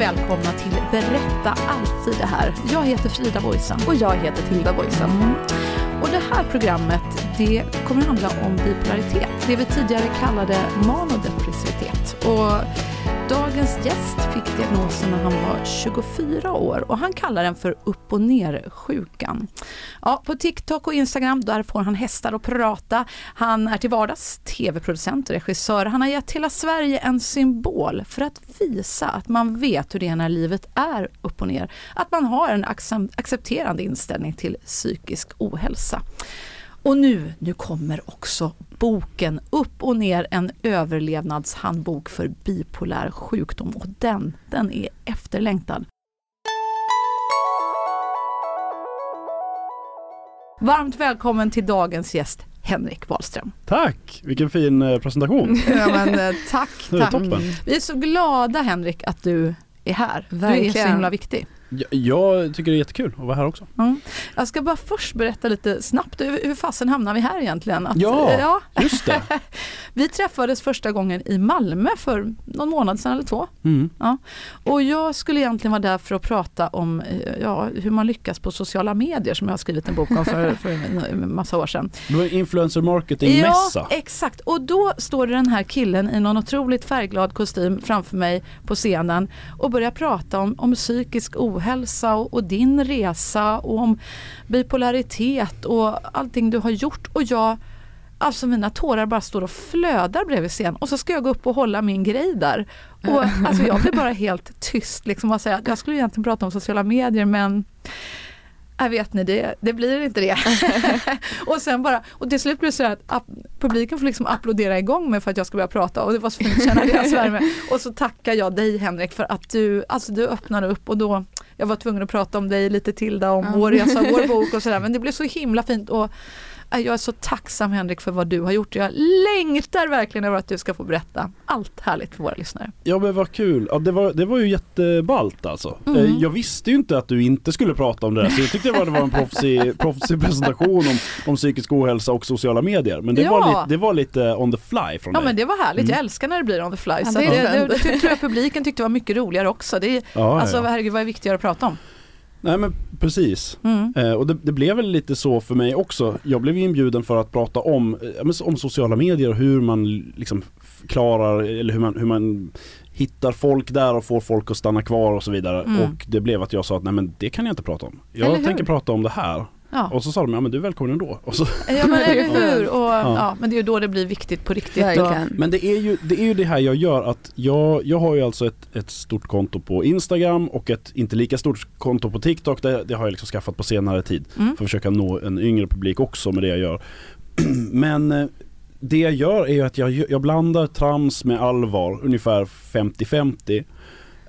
Välkomna till Berätta alltid det här. Jag heter Frida Boysen. Och jag heter Tilda Boysen. Mm. Och det här programmet det kommer handla om bipolaritet. Det vi tidigare kallade manodepressivitet. Och dagens gäst fick diagnosen när han var 24 år och han kallar den för upp och ner-sjukan. Ja, på TikTok och Instagram där får han hästar att prata. Han är till vardags tv-producent och regissör. Han har gett hela Sverige en symbol för att visa att man vet hur det är när livet är upp och ner. Att man har en accepterande inställning till psykisk ohälsa. Och nu, nu kommer också boken Upp och ner, en överlevnadshandbok för bipolär sjukdom och den, den är efterlängtad. Varmt välkommen till dagens gäst Henrik Wahlström. Tack! Vilken fin eh, presentation. ja, men, eh, tack, tack. Vi är så glada Henrik att du är här. Verkligen. Du är så himla viktig. Jag tycker det är jättekul att vara här också. Mm. Jag ska bara först berätta lite snabbt, hur, hur fasen hamnar vi här egentligen? Att, ja, ja, just det. vi träffades första gången i Malmö för någon månad sedan eller två. Mm. Ja. Och jag skulle egentligen vara där för att prata om ja, hur man lyckas på sociala medier som jag har skrivit en bok om för, för en massa år sedan. Det var influencer marketing-mässa. Ja, exakt. Och då står det den här killen i någon otroligt färgglad kostym framför mig på scenen och börjar prata om, om psykisk ohälsa och, och, din resa och om bipolaritet och allting du har gjort. Och jag, alltså mina tårar bara står och flödar bredvid scenen och så ska jag gå upp och hålla min grej där. Och alltså jag blir bara helt tyst liksom och säga jag skulle egentligen prata om sociala medier men jag vet ni, det, det blir inte det. och sen bara, och till slut blir det så att publiken får liksom applådera igång mig för att jag ska börja prata och det var så fint att känna deras värme. Och så tackar jag dig Henrik för att du, alltså du öppnade upp och då, jag var tvungen att prata om dig lite till om ja. vår resa, vår bok och sådär men det blev så himla fint och jag är så tacksam Henrik för vad du har gjort. Jag längtar verkligen över att du ska få berätta allt härligt för våra lyssnare. Ja men vad kul. Ja, det, var, det var ju jätteballt alltså. Mm. Eh, jag visste ju inte att du inte skulle prata om det där så jag tyckte det var, det var en proffsig, proffsig presentation om, om psykisk ohälsa och sociala medier. Men det, ja. var, lite, det var lite on the fly från Ja dig. men det var härligt. Mm. Jag älskar när det blir on the fly. Ja, så det, det, det, det, tror jag publiken tyckte var mycket roligare också. Det, ja, alltså ja. herregud vad är viktigare att prata om? Nej men precis. Mm. Eh, och det, det, blev väl lite så för mig också. Jag blev inbjuden för att prata om, eh, om sociala medier och hur man liksom klarar, eller hur man, hur man hittar folk där och får folk att stanna kvar och så vidare. Mm. Och det blev att jag sa att nej men det kan jag inte prata om. Jag tänker prata om det här. Ja. Och så sa de, ja men du är välkommen ändå. Och så. Ja men eller hur. Och, ja. ja. men det är ju då det blir viktigt på riktigt. Men det är, ju, det är ju det här jag gör att jag, jag har ju alltså ett, ett stort konto på Instagram och ett inte lika stort konto på TikTok. Det, det har jag liksom skaffat på senare tid. Mm. För att försöka nå en yngre publik också med det jag gör. men eh, det jag gör är ju att jag, jag blandar trams med allvar ungefär 50-50.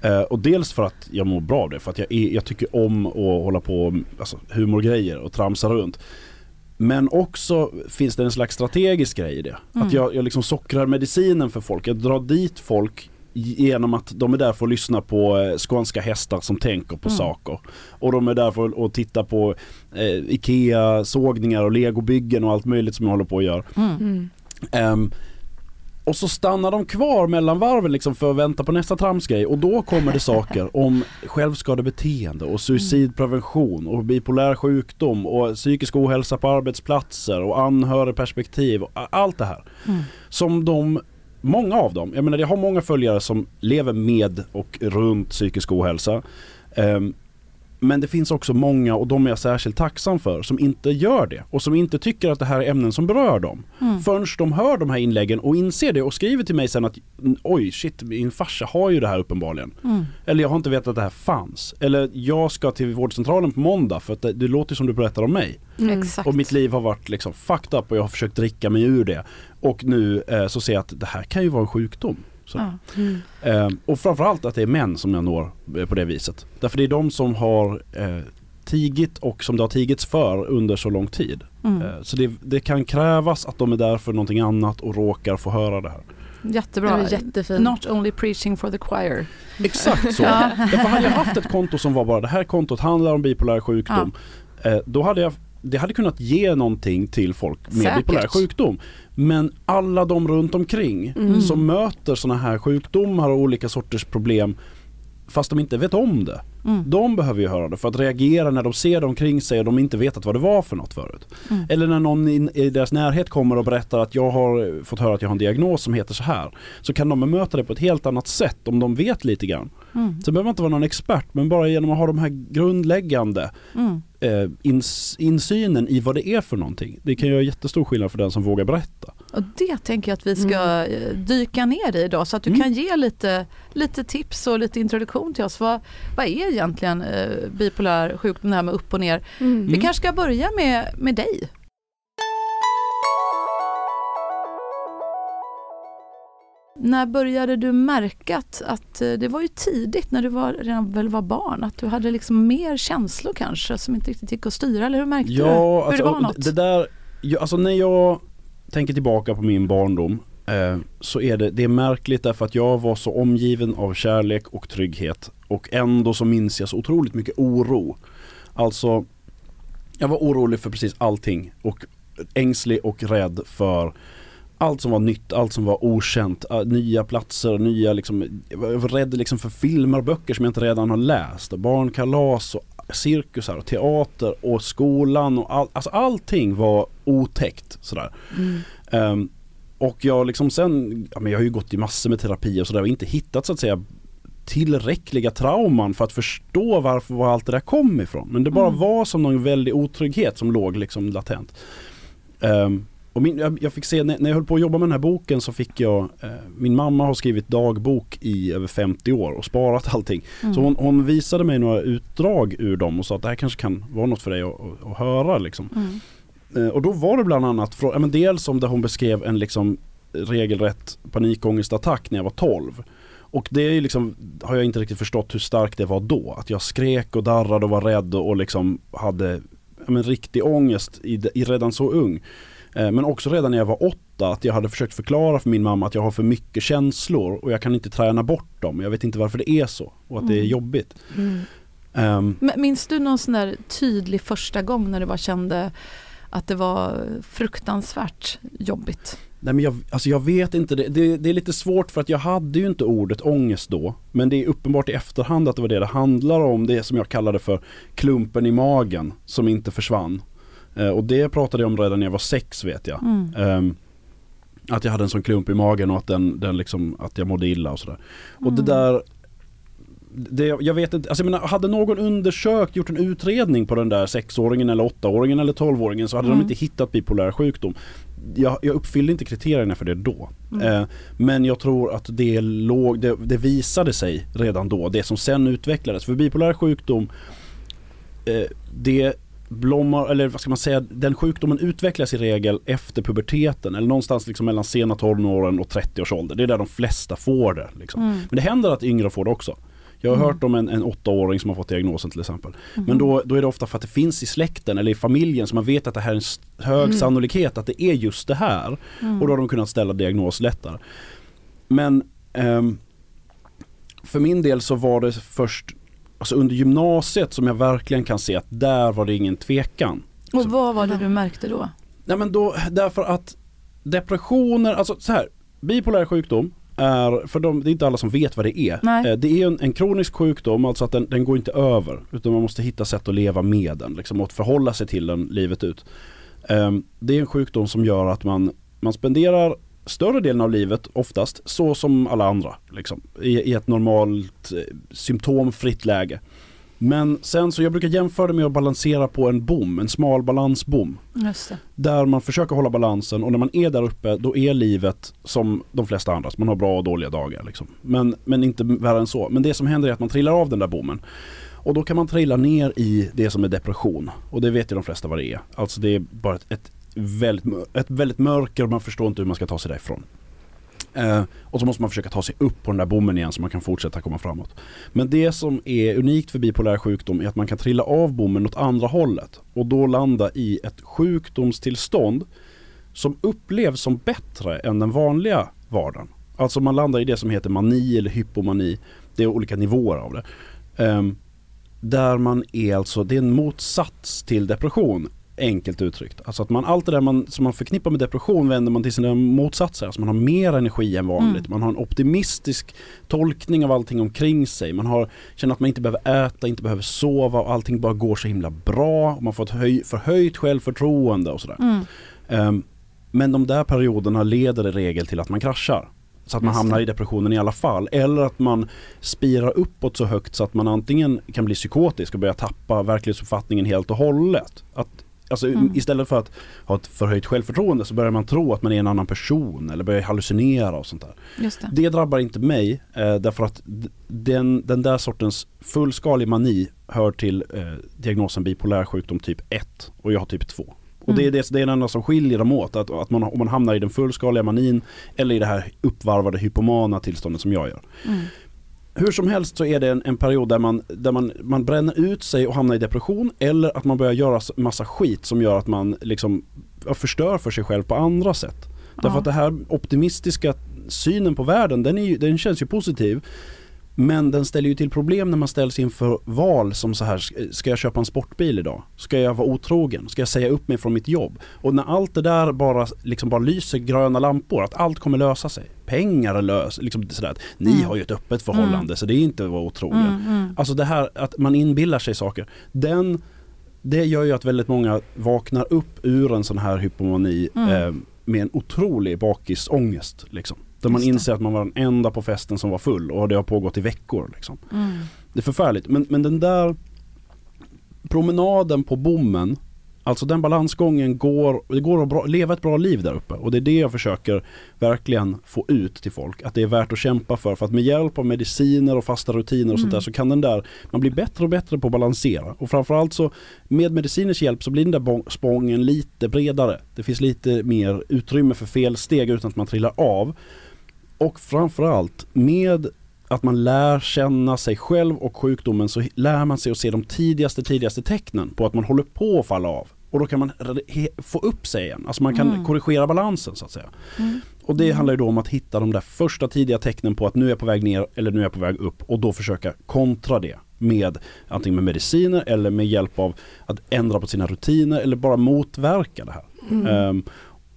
Uh, och dels för att jag mår bra av det, för att jag, är, jag tycker om att hålla på alltså, humorgrejer och tramsa runt. Men också finns det en slags strategisk grej i det. Mm. Att jag, jag liksom sockrar medicinen för folk. Jag drar dit folk genom att de är där för att lyssna på eh, skånska hästar som tänker på mm. saker. Och de är där för att titta på eh, IKEA-sågningar och legobyggen och allt möjligt som jag håller på att göra. Mm. Um, och så stannar de kvar mellan varven liksom för att vänta på nästa tramsgrej och då kommer det saker om självskadebeteende och suicidprevention och bipolär sjukdom och psykisk ohälsa på arbetsplatser och anhörigperspektiv och allt det här. Mm. Som de många av dem, jag menar jag har många följare som lever med och runt psykisk ohälsa. Um, men det finns också många, och de är jag särskilt tacksam för, som inte gör det. Och som inte tycker att det här är ämnen som berör dem. Mm. Förrän de hör de här inläggen och inser det och skriver till mig sen att oj shit, min farsa har ju det här uppenbarligen. Mm. Eller jag har inte vetat att det här fanns. Eller jag ska till vårdcentralen på måndag för att det, det låter som du berättar om mig. Mm. Och mitt liv har varit liksom fucked up och jag har försökt dricka mig ur det. Och nu eh, så ser jag att det här kan ju vara en sjukdom. Ja. Mm. Eh, och framförallt att det är män som jag når eh, på det viset. Därför det är de som har eh, tigit och som det har tigits för under så lång tid. Mm. Eh, så det, det, kan krävas att de är där för någonting annat och råkar få höra det här. Jättebra. Det jättefint. Not only preaching for the choir. Exakt så. ja. Därför hade jag haft ett konto som var bara det här kontot handlar om bipolär sjukdom. Ja. Eh, då hade jag det hade kunnat ge någonting till folk med Säkert. bipolär sjukdom. Men alla de runt omkring mm. som möter sådana här sjukdomar och olika sorters problem fast de inte vet om det. Mm. De behöver ju höra det för att reagera när de ser det omkring sig och de inte vetat vad det var för något förut. Mm. Eller när någon i, deras närhet kommer och berättar att jag har fått höra att jag har en diagnos som heter så här. Så kan de möta det på ett helt annat sätt om de vet lite grann. Mm. Så behöver man inte vara någon expert men bara genom att ha de här grundläggande mm. eh, ins, insynen i vad det är för någonting. Det kan göra jättestor skillnad för den som vågar berätta. Och det tänker jag att vi ska mm. Eh, dyka ner i idag så att du mm. kan ge lite, lite tips och lite introduktion till oss. Vad, vad är egentligen eh, bipolär sjukdom, det här med upp och ner? Mm. Vi kanske ska börja med, med dig. När började du märka att, att, eh, det var ju tidigt när du var, redan väl var barn, att du hade liksom mer känslor kanske som inte riktigt gick att styra eller hur märkte ja, du? Hur alltså, det var något? Det där, alltså när jag tänker tillbaka på min barndom eh, så är det, det är märkligt därför att jag var så omgiven av kärlek och trygghet och ändå så minns jag så otroligt mycket oro. Alltså, jag var orolig för precis allting och ängslig och rädd för allt som var nytt, allt som var okänt, nya platser, nya liksom, jag var rädd liksom för filmer och böcker som jag inte redan har läst. Barnkalas och cirkusar och teater och skolan och all, alltså allting var otäckt sådär. Mm. Um, och jag liksom sen, ja, men jag har ju gått i massor med terapi och sådär och inte hittat så att säga tillräckliga trauman för att förstå varför var allt det där kom ifrån. Men det bara mm. var som någon väldig otrygghet som låg liksom latent. Um, och min, jag, jag, fick se, när, när, jag höll på att jobba med den här boken så fick jag, eh, min mamma har skrivit dagbok i över 50 år och sparat allting. Mm. Så hon, hon, visade mig några utdrag ur dem och sa att det här kanske kan vara något för dig att, höra liksom. Mm. Eh, och då var det bland annat, från, ja, men dels om där hon beskrev en liksom regelrätt panikångestattack när jag var 12. Och det är liksom, har jag inte riktigt förstått hur starkt det var då. Att jag skrek och darrade och var rädd och, och liksom hade ja, men, riktig ångest i, i redan så ung. Eh, men också redan när jag var åtta att jag hade försökt förklara för min mamma att jag har för mycket känslor och jag kan inte träna bort dem. Jag vet inte varför det är så och att mm. det är mm. jobbigt. Mm. Um, Minns du någon sån där tydlig första gång när du bara kände att det var fruktansvärt jobbigt? Nej men jag, alltså jag vet inte, det, det, det, är lite svårt för att jag hade ju inte ordet ångest då. Men det är uppenbart i efterhand att det var det det handlar om. Det som jag kallade för klumpen i magen som inte försvann. Eh, och det pratade jag om redan när jag var sex vet jag. Mm. Um, att jag hade en sån klump i magen och att, den, den liksom, att jag mådde illa och sådär. Mm. Och det mm. där det, jag vet inte, alltså jag menar, hade någon undersökt, gjort en utredning på den där sexåringen eller åttaåringen eller tolvåringen så hade mm. de inte hittat bipolär sjukdom. Jag, jag uppfyllde inte kriterierna för det då. Mm. Eh, men jag tror att det, låg, det, det, visade sig redan då, det som sen utvecklades. För bipolär sjukdom, eh, det blommar, eller vad ska man säga, den sjukdomen utvecklas i regel efter puberteten eller någonstans liksom mellan sena tonåren och 30 års ålder. Det är där de flesta får det. Liksom. Mm. Men det händer att yngre får det också. Jag har mm. hört om en, en åttaåring som har fått diagnosen till exempel. Mm. Men då, då är det ofta för att det finns i släkten eller i familjen så man vet att det här är en hög mm. sannolikhet att det är just det här. Mm. Och då har de kunnat ställa diagnos lättare. Men um, för min del så var det först alltså under gymnasiet som jag verkligen kan se att där var det ingen tvekan. Och vad var det du märkte då? Nej men då, därför att depressioner, alltså så här, bipolär sjukdom är, för de, det är inte alla som vet vad det är. Nej. Eh, det är en, en kronisk sjukdom, alltså att den, den, går inte över. Utan man måste hitta sätt att leva med den, liksom, och förhålla sig till den livet ut. Ehm, det är en sjukdom som gör att man, man spenderar större delen av livet oftast så som alla andra. Liksom, i, I ett normalt eh, symptomfritt läge. Men sen så jag brukar jämföra det med att balansera på en bom, en smal balansbom. Där man försöker hålla balansen och när man är där uppe då är livet som de flesta andras. Man har bra och dåliga dagar liksom. Men, men inte värre än så. Men det som händer är att man trillar av den där bommen. Och då kan man trilla ner i det som är depression. Och det vet ju de flesta vad det är. Alltså det är bara ett, ett, väldigt, ett väldigt mörker och man förstår inte hur man ska ta sig därifrån. Eh, och så måste man försöka ta sig upp på den där bommen igen så man kan fortsätta komma framåt. Men det som är unikt för bipolär sjukdom är att man kan trilla av bommen åt andra hållet och då landa i ett sjukdomstillstånd som upplevs som bättre än den vanliga vardagen. Alltså man landar i det som heter mani eller hypomani. Det är olika nivåer av det. Eh, där man är alltså, det är en motsats till depression enkelt uttryckt. Alltså att man allt det där man, som man förknippar med depression vänder man till sina motsatser. Alltså man har mer energi än vanligt. Mm. Man har en optimistisk tolkning av allting omkring sig. Man har, känner att man inte behöver äta, inte behöver sova och allting bara går så himla bra. Och man får ett höj, förhöjt självförtroende och sådär. Mm. Um, men de där perioderna leder i regel till att man kraschar. Så att man hamnar i depressionen i alla fall. Eller att man spirar uppåt så högt så att man antingen kan bli psykotisk och börja tappa verklighetsuppfattningen helt och hållet. Att Alltså mm. istället för att ha ett förhöjt självförtroende så börjar man tro att man är en annan person eller börjar hallucinera och sånt där. Just det. det drabbar inte mig eh, därför att den, den där sortens fullskalig mani hör till eh, diagnosen bipolär sjukdom typ 1 och jag har typ 2. Och mm. det, är det, det är det enda som skiljer dem åt, att, att man, om man hamnar i den fullskaliga manin eller i det här uppvarvade hypomana tillståndet som jag gör. Mm hur som helst så är det en, en, period där, man, där man, man bränner ut sig och hamnar i depression eller att man börjar göra massa skit som gör att man liksom förstör för sig själv på andra sätt. Ja. Därför att det här optimistiska synen på världen den, är, den känns ju positiv. Men den ställer ju till problem när man ställs inför val som så här, ska jag köpa en sportbil idag? Ska jag vara otrogen? Ska jag säga upp mig från mitt jobb? Och när allt det där bara, liksom bara lyser gröna lampor, att allt kommer lösa sig. Pengar är lös, liksom sådär. Ni mm. har ju ett öppet förhållande mm. så det är inte att vara otrogen. Mm, mm. Alltså det här att man inbillar sig saker. Den, det gör ju att väldigt många vaknar upp ur en sån här hypomani mm. eh, med en otrolig bakisångest. Liksom. Där man inser att man var den enda på festen som var full och det har pågått i veckor. Liksom. Mm. Det är förfärligt. Men, men den där promenaden på bommen Alltså den balansgången går, det går att bra, leva ett bra liv där uppe och det är det jag försöker verkligen få ut till folk. Att det är värt att kämpa för. För att med hjälp av mediciner och fasta rutiner och mm. sånt där så kan den där, man blir bättre och bättre på att balansera. Och framförallt så med mediciners hjälp så blir den där spången lite bredare. Det finns lite mer utrymme för felsteg utan att man trillar av. Och framförallt med att man lär känna sig själv och sjukdomen så lär man sig att se de tidigaste, tidigaste tecknen på att man håller på att falla av. Och då kan man få upp sig igen, alltså man kan mm. korrigera balansen så att säga. Mm. Och det mm. handlar ju då om att hitta de där första tidiga tecknen på att nu är jag på väg ner eller nu är jag på väg upp och då försöka kontra det med antingen med mediciner eller med hjälp av att ändra på sina rutiner eller bara motverka det här. Um,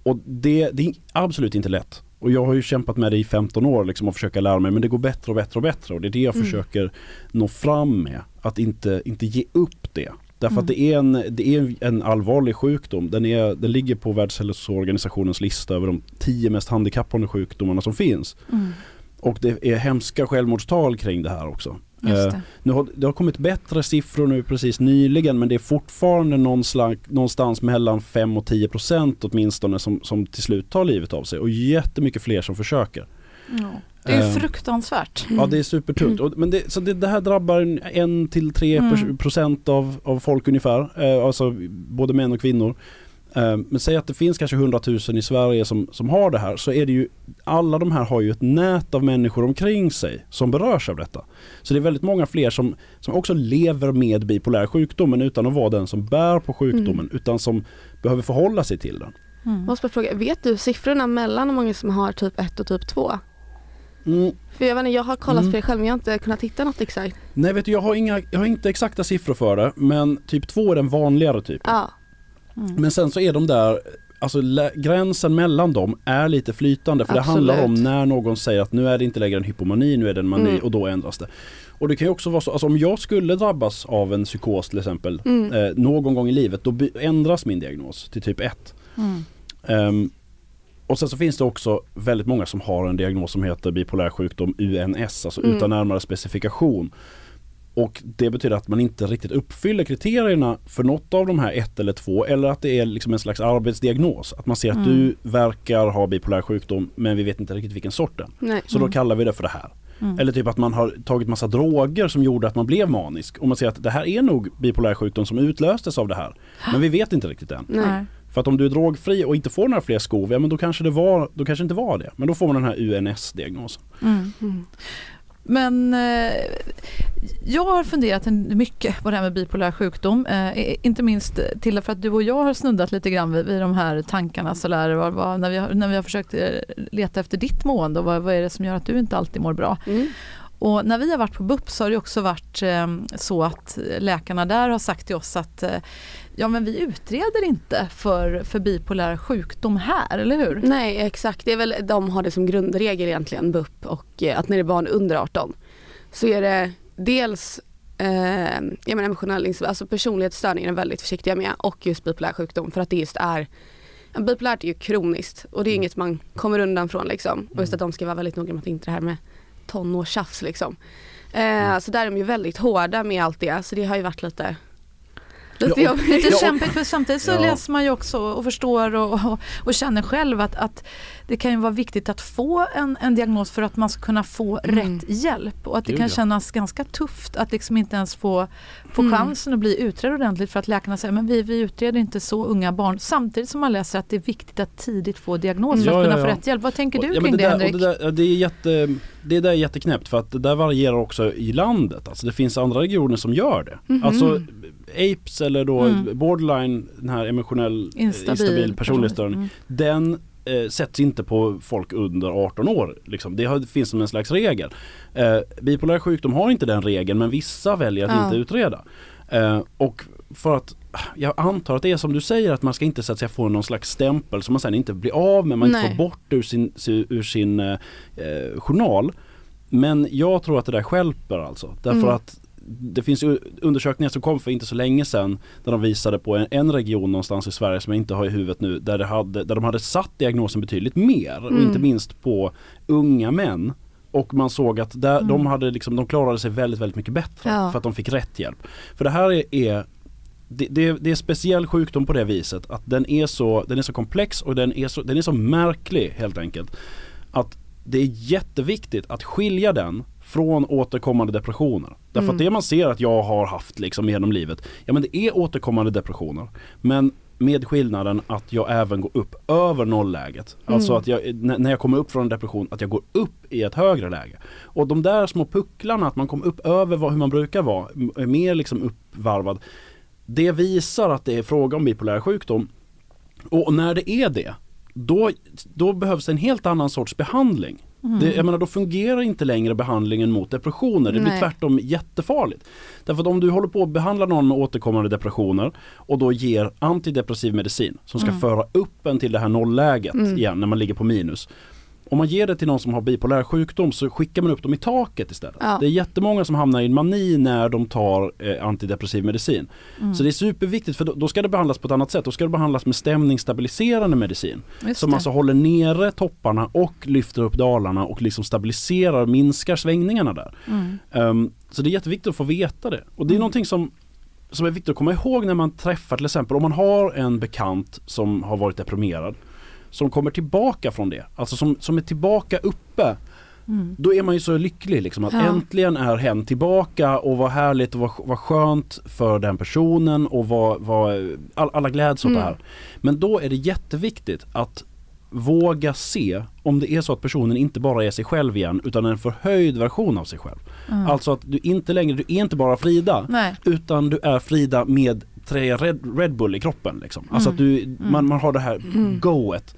och det, det är absolut inte lätt. Och jag har ju kämpat med det i 15 år liksom och försöka lära mig men det går bättre och bättre och bättre och det är det jag mm. försöker nå fram med. Att inte, inte ge upp det. Därför mm. att det är, en, det är en allvarlig sjukdom. Den, är, den ligger på Världshälsoorganisationens lista över de tio mest handikappande sjukdomarna som finns. Mm. Och det är hemska självmordstal kring det här också. Eh, nu har, det har kommit bättre siffror nu precis nyligen men det är fortfarande någonstans, någonstans mellan 5 och 10 procent åtminstone som, som till slut tar livet av sig och jättemycket fler som försöker. Ja. Det är uh, fruktansvärt. Ja det är supertungt. Och, men det, så det, det här drabbar en till tre mm. procent av, av folk ungefär. Eh, alltså både män och kvinnor. Eh, men säg att det finns kanske 100 000 i Sverige som, som har det här så är det ju alla de här har ju ett nät av människor omkring sig som berörs av detta. Så det är väldigt många fler som, som också lever med bipolär sjukdom men utan att vara den som bär på sjukdomen mm. utan som behöver förhålla sig till den. Mm. Jag måste fråga, vet du siffrorna mellan hur många som har typ 1 och typ 2? Mm. För jag, vet inte, jag har kollat mm. för det själv men jag har inte kunnat hitta något exakt. Nej vet du, jag har, inga, jag har inte exakta siffror för det men typ 2 är den vanligare typen. Ja. Mm. Men sen så är de där Alltså gränsen mellan dem är lite flytande för Absolut. det handlar om när någon säger att nu är det inte längre en hypomani, nu är det en mani mm. och då ändras det. Och det kan ju också vara så, alltså om jag skulle drabbas av en psykos till exempel mm. eh, någon gång i livet då ändras min diagnos till typ 1. Um, och sen så finns det också väldigt många som har en diagnos som heter bipolär sjukdom UNS, alltså Mm. utan närmare specifikation. Och det betyder att man inte riktigt uppfyller kriterierna för något av de här ett eller två eller att det är liksom en slags arbetsdiagnos. Att man ser att Mm. du verkar ha bipolär sjukdom men vi vet inte riktigt vilken sort den. Nej. Så då kallar vi det för det här. Mm. Eller typ att man har tagit massa droger som gjorde att man blev manisk. Och man ser att det här är nog bipolär sjukdom som utlöstes av det här. Men vi vet inte riktigt än. Nej. För att om du är drogfri och inte får några fler skov, ja men då kanske det var, då kanske inte var det. Men då får man den här UNS-diagnosen. Mm. Men eh, jag har funderat mycket på det här med bipolär sjukdom. Eh, inte minst till för att du och jag har snuddat lite grann vid, vid de här tankarna så där, vad, vad, när, vi har, när vi har försökt eh, leta efter ditt mående och vad, vad är det som gör att du inte alltid mår bra. Mm. Och när vi har varit på BUP så har det också varit eh, så att läkarna där har sagt till oss att eh, ja men vi utreder inte för, för bipolär sjukdom här, eller hur? Nej exakt, det är väl, de har det som grundregel egentligen BUP och eh, att när det är barn under 18 så är det dels eh, jag menar emotionell, alltså personlighetsstörning är väldigt försiktiga med och just bipolär sjukdom för att det just är Bipolärt är ju kroniskt och det är inget man kommer undan från liksom. Och just att de ska vara väldigt noga med att inte det här med tonårstjafs liksom. Eh, så där är de ju väldigt hårda med allt det så det har ju varit lite lite Ja, och-. Lite Ja, kämpigt för samtidigt så Ja. läser man ju också och förstår och, och, och känner själv att, att det kan ju vara viktigt att få en, en diagnos för att man ska kunna få Mm. rätt hjälp och att det Gud, kan kännas ganska tufft att liksom inte ens få, få Mm. chansen att bli utredd ordentligt för att läkarna säger men vi, vi utreder inte så unga barn samtidigt som man läser att det är viktigt att tidigt få diagnos för Ja, att kunna få rätt hjälp. Vad tänker du kring det, där, Henrik? det, där, det, är jätte, det där är jätteknäppt för att det där varierar också i landet. Alltså det finns andra regioner som gör det. Mhm. Alltså APES eller då Mm. borderline, den här emotionell eh, Instabil, instabil personlighetsstörning. Mm. Den eh, sätts inte på folk under 18 år. Liksom. Det har, finns som en slags regel. Eh, bipolär sjukdom har inte den regeln men vissa väljer att Ja. inte utreda. Eh, och för att jag antar att det är som du säger att man ska inte så att säga, få någon slags stämpel som man sen inte blir av med, man inte Nej. får bort ur sin, ur sin eh, eh, journal. Men jag tror att det där skälper alltså. Därför Mm. att det finns ju undersökningar som kom för inte så länge sedan där de visade på en, en region någonstans i Sverige som jag inte har i huvudet nu där, det hade, där de hade satt diagnosen betydligt mer och Mm. inte minst på unga män. Och man såg att där, Mm. de, hade liksom, de klarade sig väldigt, väldigt mycket bättre Ja. för att de fick rätt hjälp. För det här är, är det, det, det är speciell sjukdom på det viset att den är så, den är så komplex och den är så, den är så märklig helt enkelt. Att det är jätteviktigt att skilja den från återkommande depressioner. Därför Mm. att det man ser att jag har haft liksom genom livet, ja men det är återkommande depressioner. Men med skillnaden att jag även går upp över nollläget. Alltså Mm. att jag, när jag kommer upp från en depression, att jag går upp i ett högre läge. Och de där små pucklarna, att man kommer upp över vad, hur man brukar vara, är mer liksom uppvarvad. Det visar att det är fråga om bipolär sjukdom. Och när det är det, då, då behövs en helt annan sorts behandling. Mm. Det, jag menar, då fungerar inte längre behandlingen mot depressioner. Det blir Nej. tvärtom jättefarligt. Därför att om du håller på att behandla någon med återkommande depressioner och då ger antidepressiv medicin som ska Mm. föra upp en till det här nollläget Mm. igen när man ligger på minus. Om man ger det till någon som har bipolär sjukdom så skickar man upp dem i taket istället. Ja. Det är jättemånga som hamnar i en mani när de tar eh, antidepressiv medicin. Mm. Så det är superviktigt för då, då ska det behandlas på ett annat sätt. Då ska det behandlas med stämningsstabiliserande medicin. Just Som det. alltså håller nere topparna och lyfter upp dalarna och liksom stabiliserar och minskar svängningarna där. Mm. Ehm, så det är jätteviktigt att få veta det. Och det är Mm. någonting som, som är viktigt att komma ihåg när man träffar till exempel om man har en bekant som har varit deprimerad. Som kommer tillbaka från det, alltså som, som är tillbaka uppe. Mm. Då är man ju så lycklig liksom att Ja. äntligen är hen tillbaka och vad härligt och vad, vad skönt för den personen och vad, vad all, alla gläds åt Mm. det här. Men då är det jätteviktigt att våga se om det är så att personen inte bara är sig själv igen utan en förhöjd version av sig själv. Mm. Alltså att du inte längre, du är inte bara Frida Nej. utan du är Frida med tre Red, Red Bull i kroppen liksom. Alltså att du, man, man har det här Mm. goet.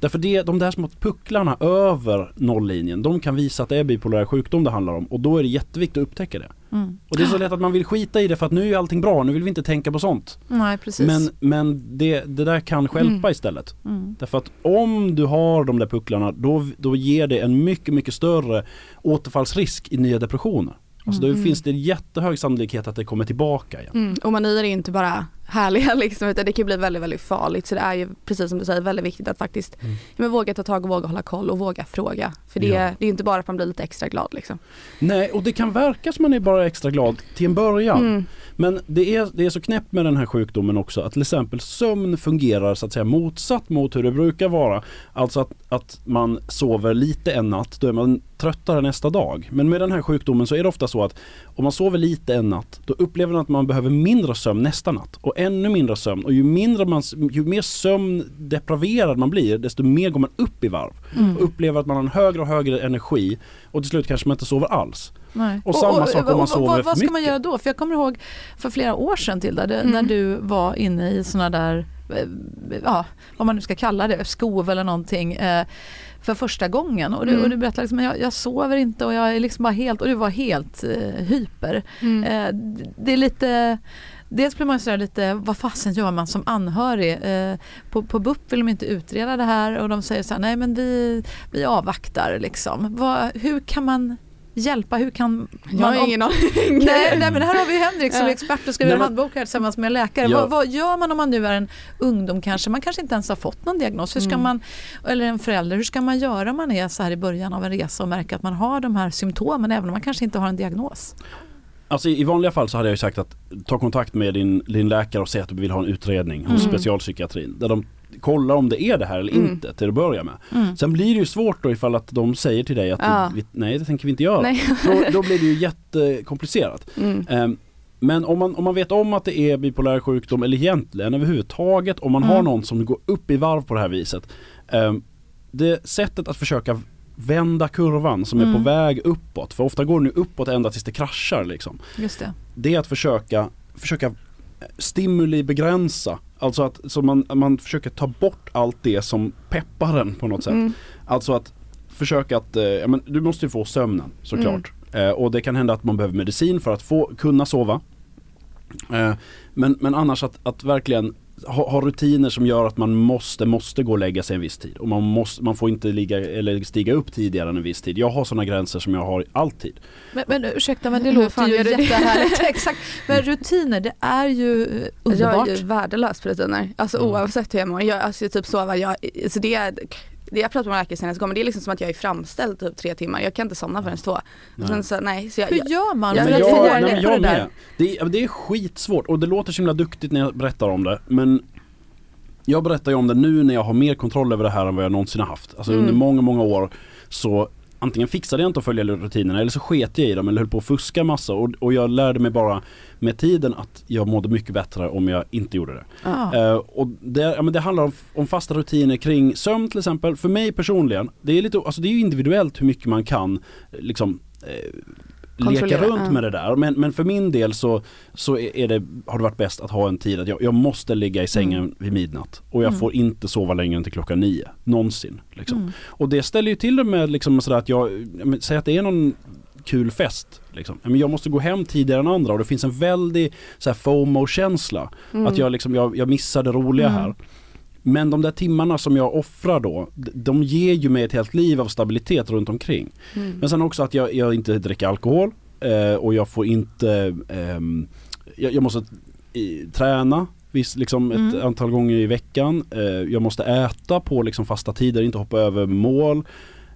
Därför det, de där små pucklarna över nolllinjen, de kan visa att det är bipolär sjukdom det handlar om och då är det jätteviktigt att upptäcka det. Mm. Och det är så lätt att man vill skita i det för att nu är allting bra, nu vill vi inte tänka på sånt. Nej, precis. Men, men det, det där kan stjälpa Mm. istället. Mm. Därför att om du har de där pucklarna då, då ger det en mycket, mycket större återfallsrisk i nya depressioner. Alltså då Mm. finns det jättehög sannolikhet att det kommer tillbaka igen. Mm. Och manier är inte bara härliga liksom utan det kan bli väldigt väldigt farligt så det är ju precis som du säger väldigt viktigt att faktiskt mm. men våga ta tag och våga hålla koll och våga fråga. För det, ja. det är inte bara att man blir lite extra glad liksom. Nej och det kan verka som man är bara extra glad till en början. Mm. Men det är, det är så knäppt med den här sjukdomen också att till exempel sömn fungerar så att säga motsatt mot hur det brukar vara. Alltså att, att man sover lite en natt, då är man tröttare nästa dag. Men med den här sjukdomen så är det ofta så att om man sover lite en natt då upplever man att man behöver mindre sömn nästa natt och ännu mindre sömn. Och ju, mindre man, ju mer sömndepraverad man blir desto mer går man upp i varv. Mm. Och upplever att man har en högre och högre energi och till slut kanske man inte sover alls. Nej. Och, samma och, sak om man sover vad, vad ska man göra då? För jag kommer ihåg för flera år sedan till där, mm. när du var inne i sådana där, ja, vad man nu ska kalla det, skov eller någonting. Eh, för första gången och du, mm. och du berättade liksom, jag, jag sover inte och jag är liksom bara helt, och du var helt eh, hyper. Mm. Eh, det är lite Dels blir man sådär lite, vad fasen gör man som anhörig? Eh, på, på BUP vill de inte utreda det här och de säger så här, nej men vi, vi avvaktar liksom. Vad, hur kan man hjälpa? Hur kan man... Jag har ingen aning. nej, nej, men här har vi Henrik som är expert och skriver en handbok här tillsammans med läkare. Ja. Vad, vad, gör man om man nu är en ungdom kanske? Man kanske inte ens har fått någon diagnos. Hur ska mm. man, eller en förälder, hur ska man göra om man är så här i början av en resa och märker att man har de här symptomen även om man kanske inte har en diagnos? Alltså i vanliga fall så hade jag sagt att ta kontakt med din, din läkare och säg att du vill ha en utredning hos mm. specialpsykiatrin. Där de kollar om det är det här eller mm. inte till att börja med. Mm. Sen blir det ju svårt då ifall att de säger till dig att ja. vi, nej det tänker vi inte göra. Då, då, blir det ju jättekomplicerat. Mm. Um, men om man, om man vet om att det är bipolär sjukdom eller egentligen överhuvudtaget om man har mm. någon som går upp i varv på det här viset. Um, det sättet att försöka vända kurvan som är på mm. väg uppåt. För ofta går den uppåt ända tills det kraschar liksom. Just det. det är att försöka, försöka stimuli begränsa. Alltså att så man, man försöker ta bort allt det som peppar en på något sätt. Mm. Alltså att försöka att, eh, ja, men du måste ju få sömnen såklart. Mm. Eh, och det kan hända att man behöver medicin för att få kunna sova. Eh, men, men annars att, att verkligen ha, ha, rutiner som gör att man måste, måste gå och lägga sig en viss tid. Och man, måste, man får inte ligga, eller stiga upp tidigare än en viss tid. Jag har sådana gränser som jag har alltid. Men, men ursäkta men det låter ju jättehärligt. Exakt. Men rutiner det är ju underbart. Jag är ju värdelös på rutiner. Alltså mm. oavsett hur jag mår. Jag, alltså typ sova, jag, alltså det det jag pratade med läkare senast gången, det är liksom som att jag är framställd typ tre timmar. Jag kan inte somna förrän två. Nej. Så, nej, så jag, Hur gör man? Jag, jag, jag, nej, jag med. Det är, det är skitsvårt och det låter så himla duktigt när jag berättar om det. Men jag berättar ju om det nu när jag har mer kontroll över det här än vad jag någonsin har haft. Alltså mm. under många, många år så antingen fixade jag inte att följa rutinerna eller så sket jag i dem eller höll på att fuska massa och, och jag lärde mig bara med tiden att jag mådde mycket bättre om jag inte gjorde det. Ah. Uh, och det, ja, men det handlar om, om, fasta rutiner kring sömn till exempel. För mig personligen, det är, lite, alltså det är individuellt hur mycket man kan liksom uh, leka runt med det där. Men, men för min del så, så är det, har det varit bäst att ha en tid att jag, jag måste ligga i sängen mm. vid midnatt. Och jag mm. får inte sova längre än till klockan nio. Någonsin. Liksom. Mm. Och det ställer ju till det med liksom sådär att jag, säg att det är någon kul fest. Liksom. Men jag måste gå hem tidigare än andra och det finns en väldig FOMO-känsla. Mm. Att jag, liksom, jag, jag missar det roliga mm. här. Men de där timmarna som jag offrar då, de ger ju mig ett helt liv av stabilitet runt omkring. Mm. Men sen också att jag, jag inte dricker alkohol eh, och jag får inte, eh, jag, jag, måste i, träna viss, liksom ett mm. antal gånger i veckan. Eh, jag måste äta på liksom fasta tider, inte hoppa över mål.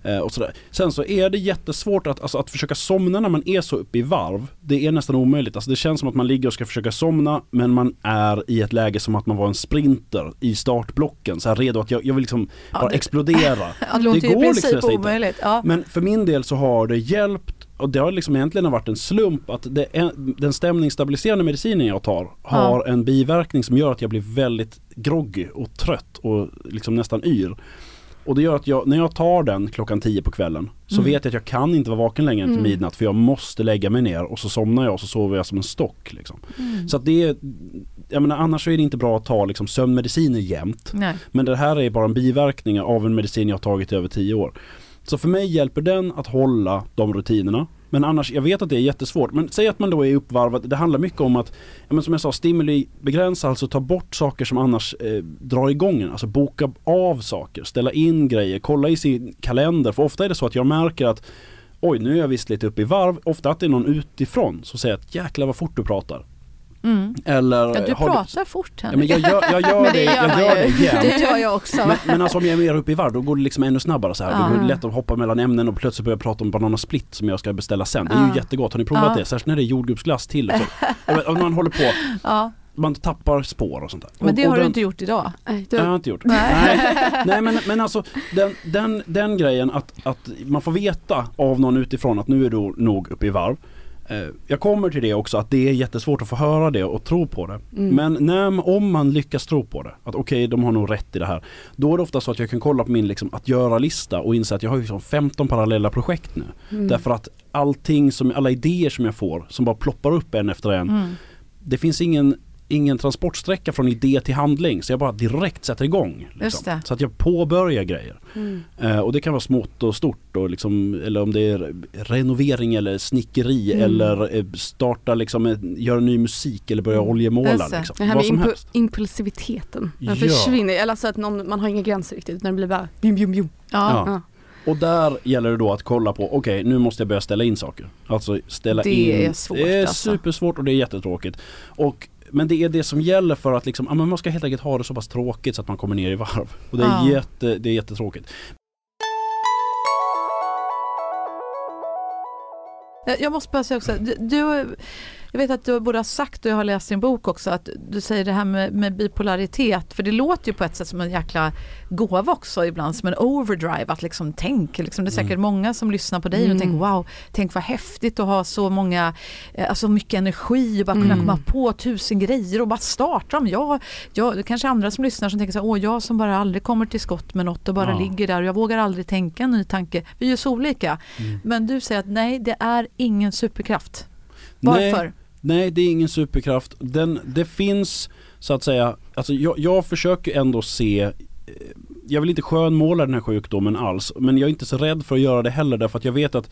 Eh, och sådär. Sen så är det jättesvårt att, alltså, att försöka somna när man är så uppe i varv. Det är nästan omöjligt. Alltså, det känns som att man ligger och ska försöka somna men man är i ett läge som att man var en sprinter i startblocken. Så här redo att jag, jag vill liksom ja, bara det, explodera. ja, det, det går liksom omöjligt. Ja. Men för min del så har det hjälpt och det har liksom egentligen varit en slump att det, den stämningsstabiliserande medicinen jag tar har en biverkning som gör att jag blir väldigt groggy och trött och liksom nästan yr. Och det gör att jag, när jag tar den klockan 10 på kvällen så mm. vet jag att jag kan inte vara vaken längre än till mm. midnatt för jag måste lägga mig ner och så somnar jag och så sover jag som en stock. Liksom. Mm. Så att det är, jag menar annars är det inte bra att ta liksom, sömnmediciner jämt. Nej. Men det här är bara en biverkning av en medicin jag har tagit i över 10 år. Så för mig hjälper den att hålla de rutinerna men annars, jag vet att det är jättesvårt. Men säg att man då är uppvarvad. Det handlar mycket om att, ja, men som jag sa, stimuli begränsa, alltså ta bort saker som annars eh, drar igång en. Alltså boka av saker, ställa in grejer, kolla i sin kalender. För ofta är det så att jag märker att oj nu är jag visst lite uppe i varv. Ofta att det är någon utifrån som säger att jäklar vad fort du pratar. Mm. Eller Ja, du pratar fort Ja, Henrik. men jag gör, jag gör Men det, det gör jag man gör det jämt. Det gör jag också. Men, men alltså om jag är mer uppe i varv då går det liksom ännu snabbare så här. Ja. Då går det lätt att hoppa mellan ämnen och plötsligt börja prata om banana split som jag ska beställa sen. Det är Ja. ju jättegott. Har ni provat Ja. det? Särskilt när det är jordgubbsglass till. Jag om man håller på, Ja, man tappar spår och sånt där. men det har du den- inte gjort idag. Nej, Det har du, jag inte gjort. Nej. Nej, Nej men, men alltså den, den, den grejen att, att man får veta av någon utifrån att nu är du nog uppe i varv. Eh, Jag kommer till det också att det är jättesvårt att få höra det och tro på det. Mm. Men när, om man lyckas tro på det, att okej de har nog rätt i det här. Då är det ofta så att jag kan kolla på min liksom, att göra-lista och inse att jag har liksom 15 parallella projekt nu. mm. Därför att allting, som, alla idéer som jag får som bara ploppar upp en efter en. Mm. Det finns ingen, ingen transportsträcka från idé till handling så jag bara direkt sätter igång. Just Liksom. det. Så att jag påbörjar grejer. Mm. Eh, och det kan vara smått och stort och liksom, eller om det är renovering eller snickeri Mm. eller eh, starta liksom, eh, göra ny musik eller börja Mm. oljemåla. Liksom. Det här Vad med som impu- helst. impulsiviteten, den Ja. försvinner. Eller alltså att någon, man har inga gränser riktigt utan det blir bara bjum, bjum, bjum. Ja. Ja. Och där gäller det då att kolla på, okej nu måste jag börja ställa in saker. Alltså ställa Det in. är svårt, Det är alltså. supersvårt och det är jättetråkigt. Och, men det är det som gäller för att liksom, ja, men man ska helt enkelt ha det så pass tråkigt så att man kommer ner i varv. Och det är, Ja. jätte, det är jättetråkigt. Jag- Jag måste bara säga också, du, du, jag vet att du både har sagt och jag har läst din bok också att du säger det här med, med bipolaritet, för det låter ju på ett sätt som en jäkla gåva också ibland, som en overdrive, att liksom tänk, liksom, det är säkert Mm. många som lyssnar på dig och Mm. tänker wow, tänk vad häftigt att ha så många, eh, alltså mycket energi och bara kunna Mm. komma på tusen grejer och bara starta dem. Jag, jag, det kanske andra som lyssnar som tänker så här, åh jag som bara aldrig kommer till skott med något och bara Ja. ligger där och jag vågar aldrig tänka en ny tanke. Vi är ju så olika. Mm. Men du säger att nej, det är ingen superkraft. Varför? Nej, det är ingen superkraft. Den, det finns så att säga, alltså jag, jag försöker ändå se eh, jag vill inte skönmåla den här sjukdomen alls, men jag är inte så rädd för att göra det heller därför att jag vet att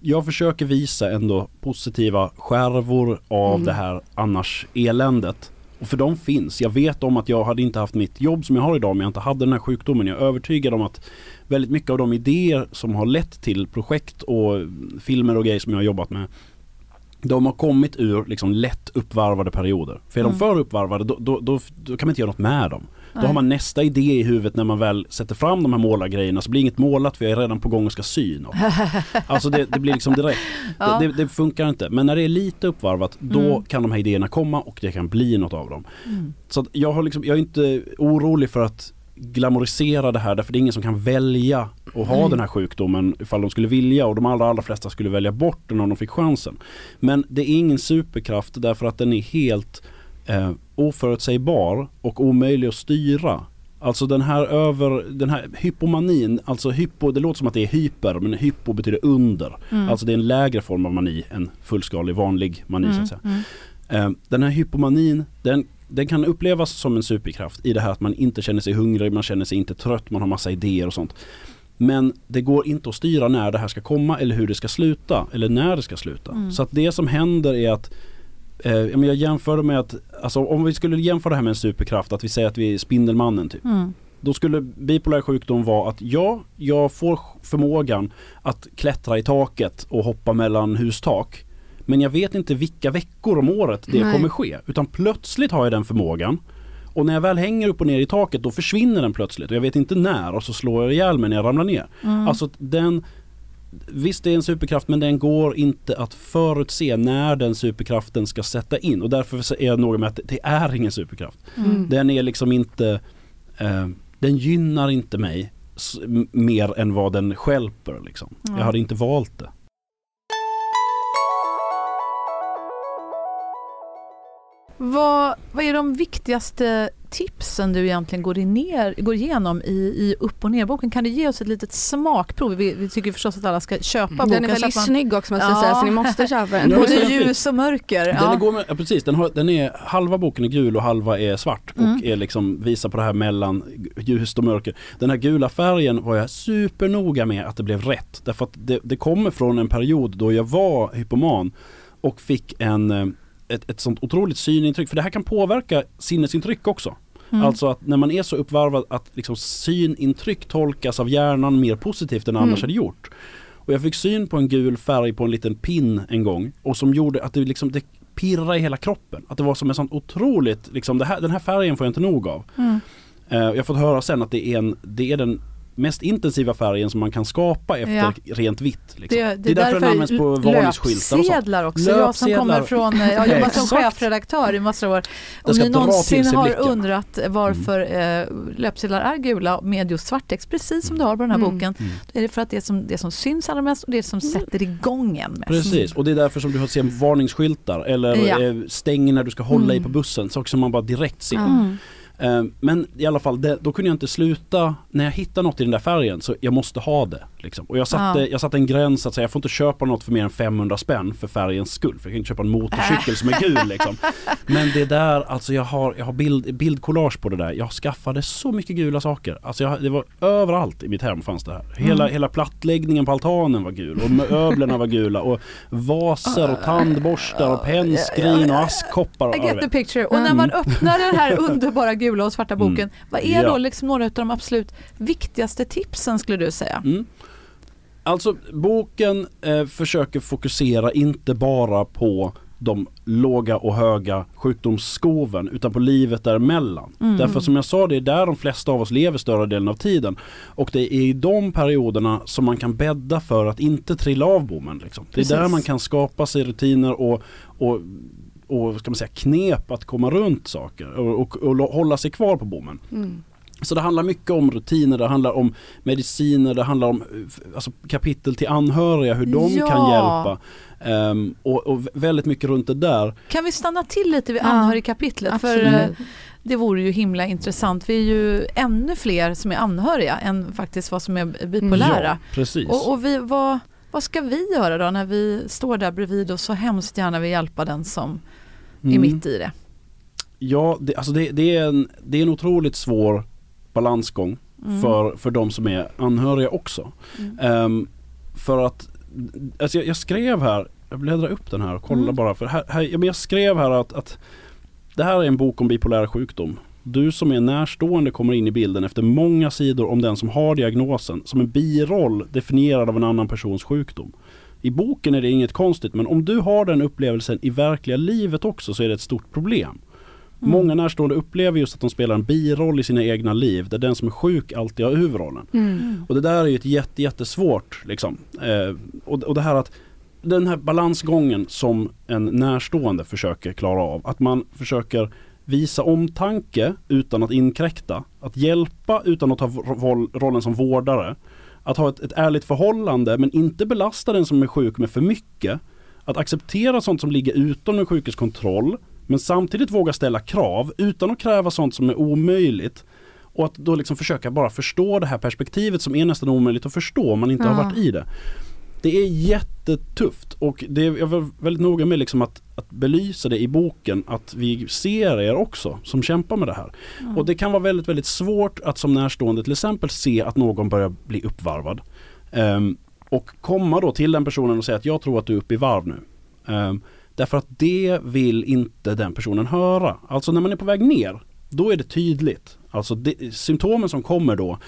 jag försöker visa ändå positiva skärvor av Mm. det här annars eländet. Och för de finns. Jag vet om att jag hade inte haft mitt jobb som jag har idag om jag inte hade den här sjukdomen. Jag är övertygad om att väldigt mycket av de idéer som har lett till projekt och filmer och grejer som jag har jobbat med de har kommit ur liksom lätt uppvarvade perioder. För är Mm. de för uppvarvade då, då, då, då kan man inte göra något med dem. Då Nej. har man nästa idé i huvudet när man väl sätter fram de här målargrejerna så blir inget målat för jag är redan på gång och ska sy något. Alltså det, det blir liksom direkt. Ja. Det, det, det funkar inte. Men när det är lite uppvarvat då Mm. kan de här idéerna komma och det kan bli något av dem. Mm. Så jag, har liksom, jag är inte orolig för att glamorisera det här därför det är ingen som kan välja att ha Mm. den här sjukdomen ifall de skulle vilja och de allra, allra flesta skulle välja bort den om de fick chansen. Men det är ingen superkraft därför att den är helt eh, oförutsägbar och omöjlig att styra. Alltså den här över, den här hypomanin, alltså hypo, det låter som att det är hyper men hypo betyder under. Mm. Alltså det är en lägre form av mani än fullskalig vanlig mani så Mm. att säga. Mm. Eh, Den här hypomanin, den, den kan upplevas som en superkraft i det här att man inte känner sig hungrig, man känner sig inte trött, man har massa idéer och sånt. Men det går inte att styra när det här ska komma eller hur det ska sluta eller när det ska sluta. Mm. Så att det som händer är att eh, jag jämför det med att, alltså om vi skulle jämföra det här med en superkraft, att vi säger att vi är Spindelmannen typ. Mm. Då skulle bipolär sjukdom vara att ja, jag får förmågan att klättra i taket och hoppa mellan hustak. Men jag vet inte vilka veckor om året det Nej. kommer ske. Utan plötsligt har jag den förmågan. Och när jag väl hänger upp och ner i taket då försvinner den plötsligt. Och jag vet inte när och så slår jag ihjäl mig när jag ramlar ner. Mm. Alltså den Visst det är en superkraft men den går inte att förutse när den superkraften ska sätta in. Och därför är jag noga med att det är ingen superkraft. Mm. Den är liksom inte eh, Den gynnar inte mig mer än vad den skälper liksom. Ja. Jag hade inte valt det. Vad, vad är de viktigaste tipsen du egentligen går, in ner, går igenom i, i upp och nerboken? Kan du ge oss ett litet smakprov? Vi, vi tycker förstås att alla ska köpa boken. Den är väldigt man- snygg också måste jag Ja. säga så ni måste köpa den. Både ljus och mörker. Den, Ja. går med, ja, precis, den, har, den är, halva boken är gul och halva är svart och Mm. är liksom, visar på det här mellan ljust och mörker. Den här gula färgen var jag supernoga med att det blev rätt. Därför att det, det kommer från en period då jag var hypoman och fick en, eh, ett, ett sånt otroligt synintryck. För det här kan påverka sinnesintryck också. Mm. Alltså att när man är så uppvarvad att liksom synintryck tolkas av hjärnan mer positivt än annars Mm. hade gjort. Och jag fick syn på en gul färg på en liten pin en gång och som gjorde att det liksom, det, pirra i hela kroppen. Att det var som en sån otroligt, liksom här, den här färgen får jag inte nog av. Mm. Eh, jag har fått höra sen att det är, en, det är den mest intensiva färgen som man kan skapa efter Ja. rent vitt. Liksom. Det, Det, är därför den används på varningsskyltar och sånt. Löpsedlar också. Jag som Löpsedlar. kommer från, eh, jag har jobbat som chefredaktör i massor av år. Det Om ni någonsin har undrat varför eh, löpsedlar är gula med just svarttext, precis som du har på den här Mm. boken, då är det för att det som, det som syns allra mest och det som sätter igång en mest. Precis, och det är därför som du har ser varningsskyltar eller Ja. eh, stäng när du ska hålla i Mm. på bussen. Saker som man bara direkt ser. Eh, men i alla fall, det, då kunde jag inte sluta, när jag hittar något i den där färgen så jag måste ha det. Liksom. Och jag satte, Ja. jag satte en gräns att säga, jag får inte köpa något för mer än 500 spänn för färgens skull. För jag kan inte köpa en motorcykel som är gul liksom. Men det där, alltså jag har, jag har bild, bildcollage på det där. Jag skaffade så mycket gula saker. Alltså jag, det var överallt i mitt hem fanns det här. Hela, Mm. hela plattläggningen på altanen var gul och möblerna var gula och vaser och tandborstar och pennskrin och askkoppar. I get the picture. Och när man öppnar den här underbara gula och svarta boken, Mm. vad är Ja. då liksom några av de absolut viktigaste tipsen skulle du säga? Mm. Alltså boken eh, försöker fokusera inte bara på de låga och höga sjukdomsskoven utan på livet däremellan. Mm. Därför som jag sa, det är där de flesta av oss lever större delen av tiden. Och det är i de perioderna som man kan bädda för att inte trilla av bommen. Liksom. Det är där Precis. man kan skapa sig rutiner och, och, och ska man säga, knep att komma runt saker och, och, och hålla sig kvar på bommen. Mm. Så det handlar mycket om rutiner, det handlar om mediciner, det handlar om eh, alltså, kapitel till anhöriga, hur de Ja. kan hjälpa. Ehm, och, och väldigt mycket runt det där. Kan vi stanna till lite vid Ja, anhörigkapitlet? För absolut. eh, det vore ju himla intressant. Vi är ju ännu fler som är anhöriga än faktiskt vad som är bipolära. Ja, precis. Och, och vi, vad, vad ska vi göra då när vi står där bredvid och så hemskt gärna vill hjälpa den som är Mm. mitt i det? Ja, det, alltså det, det, är en, det är en otroligt svår balansgång Mm. för, för de som är anhöriga också. Mm. Ehm, för att, alltså jag, jag skrev här, jag bläddrar upp den här och kollar Mm. bara. För här, här, ja, men jag skrev här att, att det här är en bok om bipolär sjukdom. Du som är närstående kommer in i bilden efter många sidor om den som har diagnosen som en biroll definierad av en annan persons sjukdom. I boken är det inget konstigt men om du har den upplevelsen i verkliga livet också så är det ett stort problem. Mm. Många närstående upplever just att de spelar en biroll i sina egna liv där den som är sjuk alltid har huvudrollen. Mm. Och det där är ju ett jätte, jättesvårt liksom. Eh, och, och det här att den här balansgången som en närstående försöker klara av. Att man försöker visa omtanke utan att inkräkta. Att hjälpa utan att ta roll, rollen som vårdare. Att ha ett, ett ärligt förhållande men inte belasta den som är sjuk med för mycket. Att acceptera sånt som ligger utom den sjukes kontroll. Men samtidigt våga ställa krav utan att kräva sånt som är omöjligt. Och att då liksom försöka bara förstå det här perspektivet som är nästan omöjligt att förstå om man inte har Ja. varit i det. Det är jättetufft och det är, jag var väldigt noga med liksom att, att belysa det i boken att vi ser er också som kämpar med det här. Och det kan vara väldigt, väldigt svårt att som närstående till exempel se att någon börjar bli uppvarvad. Ehm, och komma då till den personen och säga att jag tror att du är uppe i varv nu. Ehm, därför att det vill inte den personen höra. Alltså när man är på väg ner, då är det tydligt. Alltså det, symptomen som kommer då,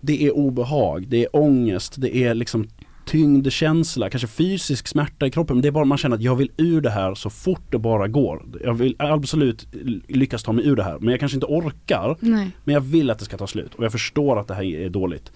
det är obehag, det är ångest, det är liksom tyngdkänsla, kanske fysisk smärta i kroppen. Men det är bara man känner att jag vill ur det här så fort det bara går. Jag vill absolut lyckas ta mig ur det här men jag kanske inte orkar. Nej. Men jag vill att det ska ta slut och jag förstår att det här är dåligt.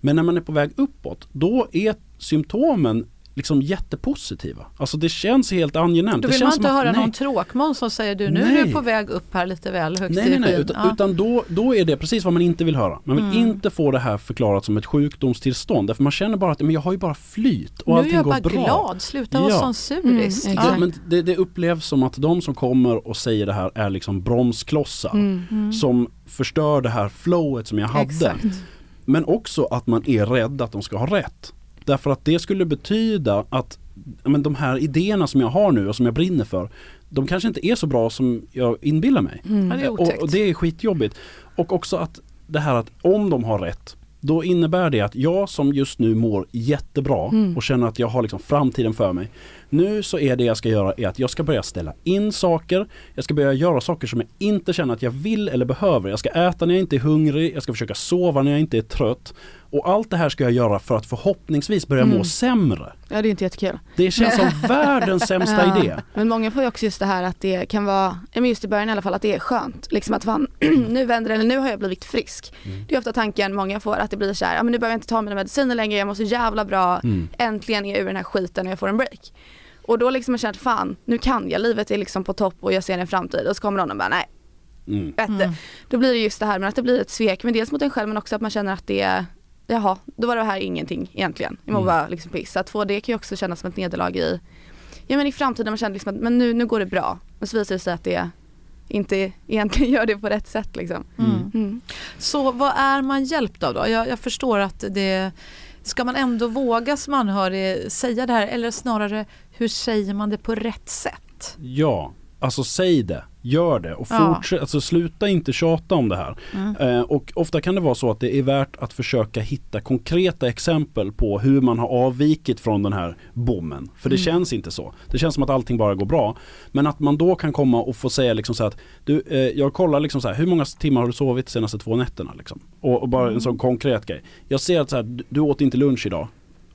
Men när man är på väg uppåt, då är symptomen liksom jättepositiva. Alltså det känns helt angenämt. Då det vill man känns inte som att- höra nej. någon tråkmån som säger du nu är Nej. du på väg upp här lite väl högt Nej, i nej, nej. skyn. Utan, Ja. utan då, då är det precis vad man inte vill höra. Man vill Mm. inte få det här förklarat som ett sjukdomstillstånd. Därför man känner bara att men jag har ju bara flyt och nu är allting jag går bara bra. glad, sluta vara Ja. sån suris. Mm, ja. Men det, det upplevs som att de som kommer och säger det här är liksom bromsklossar. Mm. Mm. Som förstör det här flowet som jag hade. Exakt. Men också att man är rädd att de ska ha rätt. Därför att det skulle betyda att men de här idéerna som jag har nu och som jag brinner för de kanske inte är så bra som jag inbillar mig. Ja, det och, och det är skitjobbigt. Och också att det här att om de har rätt då innebär det att jag som just nu mår jättebra Mm. och känner att jag har liksom framtiden för mig. Nu så är det jag ska göra är att jag ska börja ställa in saker. Jag ska börja göra saker som jag inte känner att jag vill eller behöver. Jag ska äta när jag inte är hungrig. Jag ska försöka sova när jag inte är trött. Och allt det här ska jag göra för att förhoppningsvis börja må Mm. sämre. Ja det är inte jättekul. Det känns som världens sämsta Ja. idé. Men många får ju också just det här att det kan vara, men just i början i alla fall, att det är skönt. Liksom att fan, nu vänder det, eller nu har jag blivit frisk. Mm. Det är ofta tanken många får, att det blir så här, ja men nu behöver jag inte ta mina mediciner längre, jag mår så jävla bra, Mm. äntligen är jag ur den här skiten och jag får en break. Och då liksom har jag känt, fan nu kan jag, livet är liksom på topp och jag ser en framtid. Och så kommer någon och bara, nej, Mm. du. Mm. Då blir det just det här med att det blir ett svek, men dels mot en själv men också att man känner att det är Jaha, då var det här ingenting egentligen. Jag mår Mm. bara liksom piss. Att få det kan ju också kännas som ett nederlag i Ja men i framtiden man känner liksom att men nu, nu går det bra. Och så visar det sig att det inte egentligen gör det på rätt sätt liksom. Mm. Mm. Så vad är man hjälpt av då? Jag, jag förstår att det Ska man ändå våga som anhörig säga det här eller snarare hur säger man det på rätt sätt? Ja, alltså säg det. Gör det och Ja. fortsätt, alltså sluta inte tjata om det här. Mm. Eh, och ofta kan det vara så att det är värt att försöka hitta konkreta exempel på hur man har avvikit från den här bommen. För det Mm. känns inte så. Det känns som att allting bara går bra. Men att man då kan komma och få säga liksom så här att du, eh, jag kollar liksom så här, hur många timmar har du sovit de senaste två nätterna? Liksom? Och, och bara Mm. en sån konkret grej. Jag ser att så här, du, du åt inte lunch idag.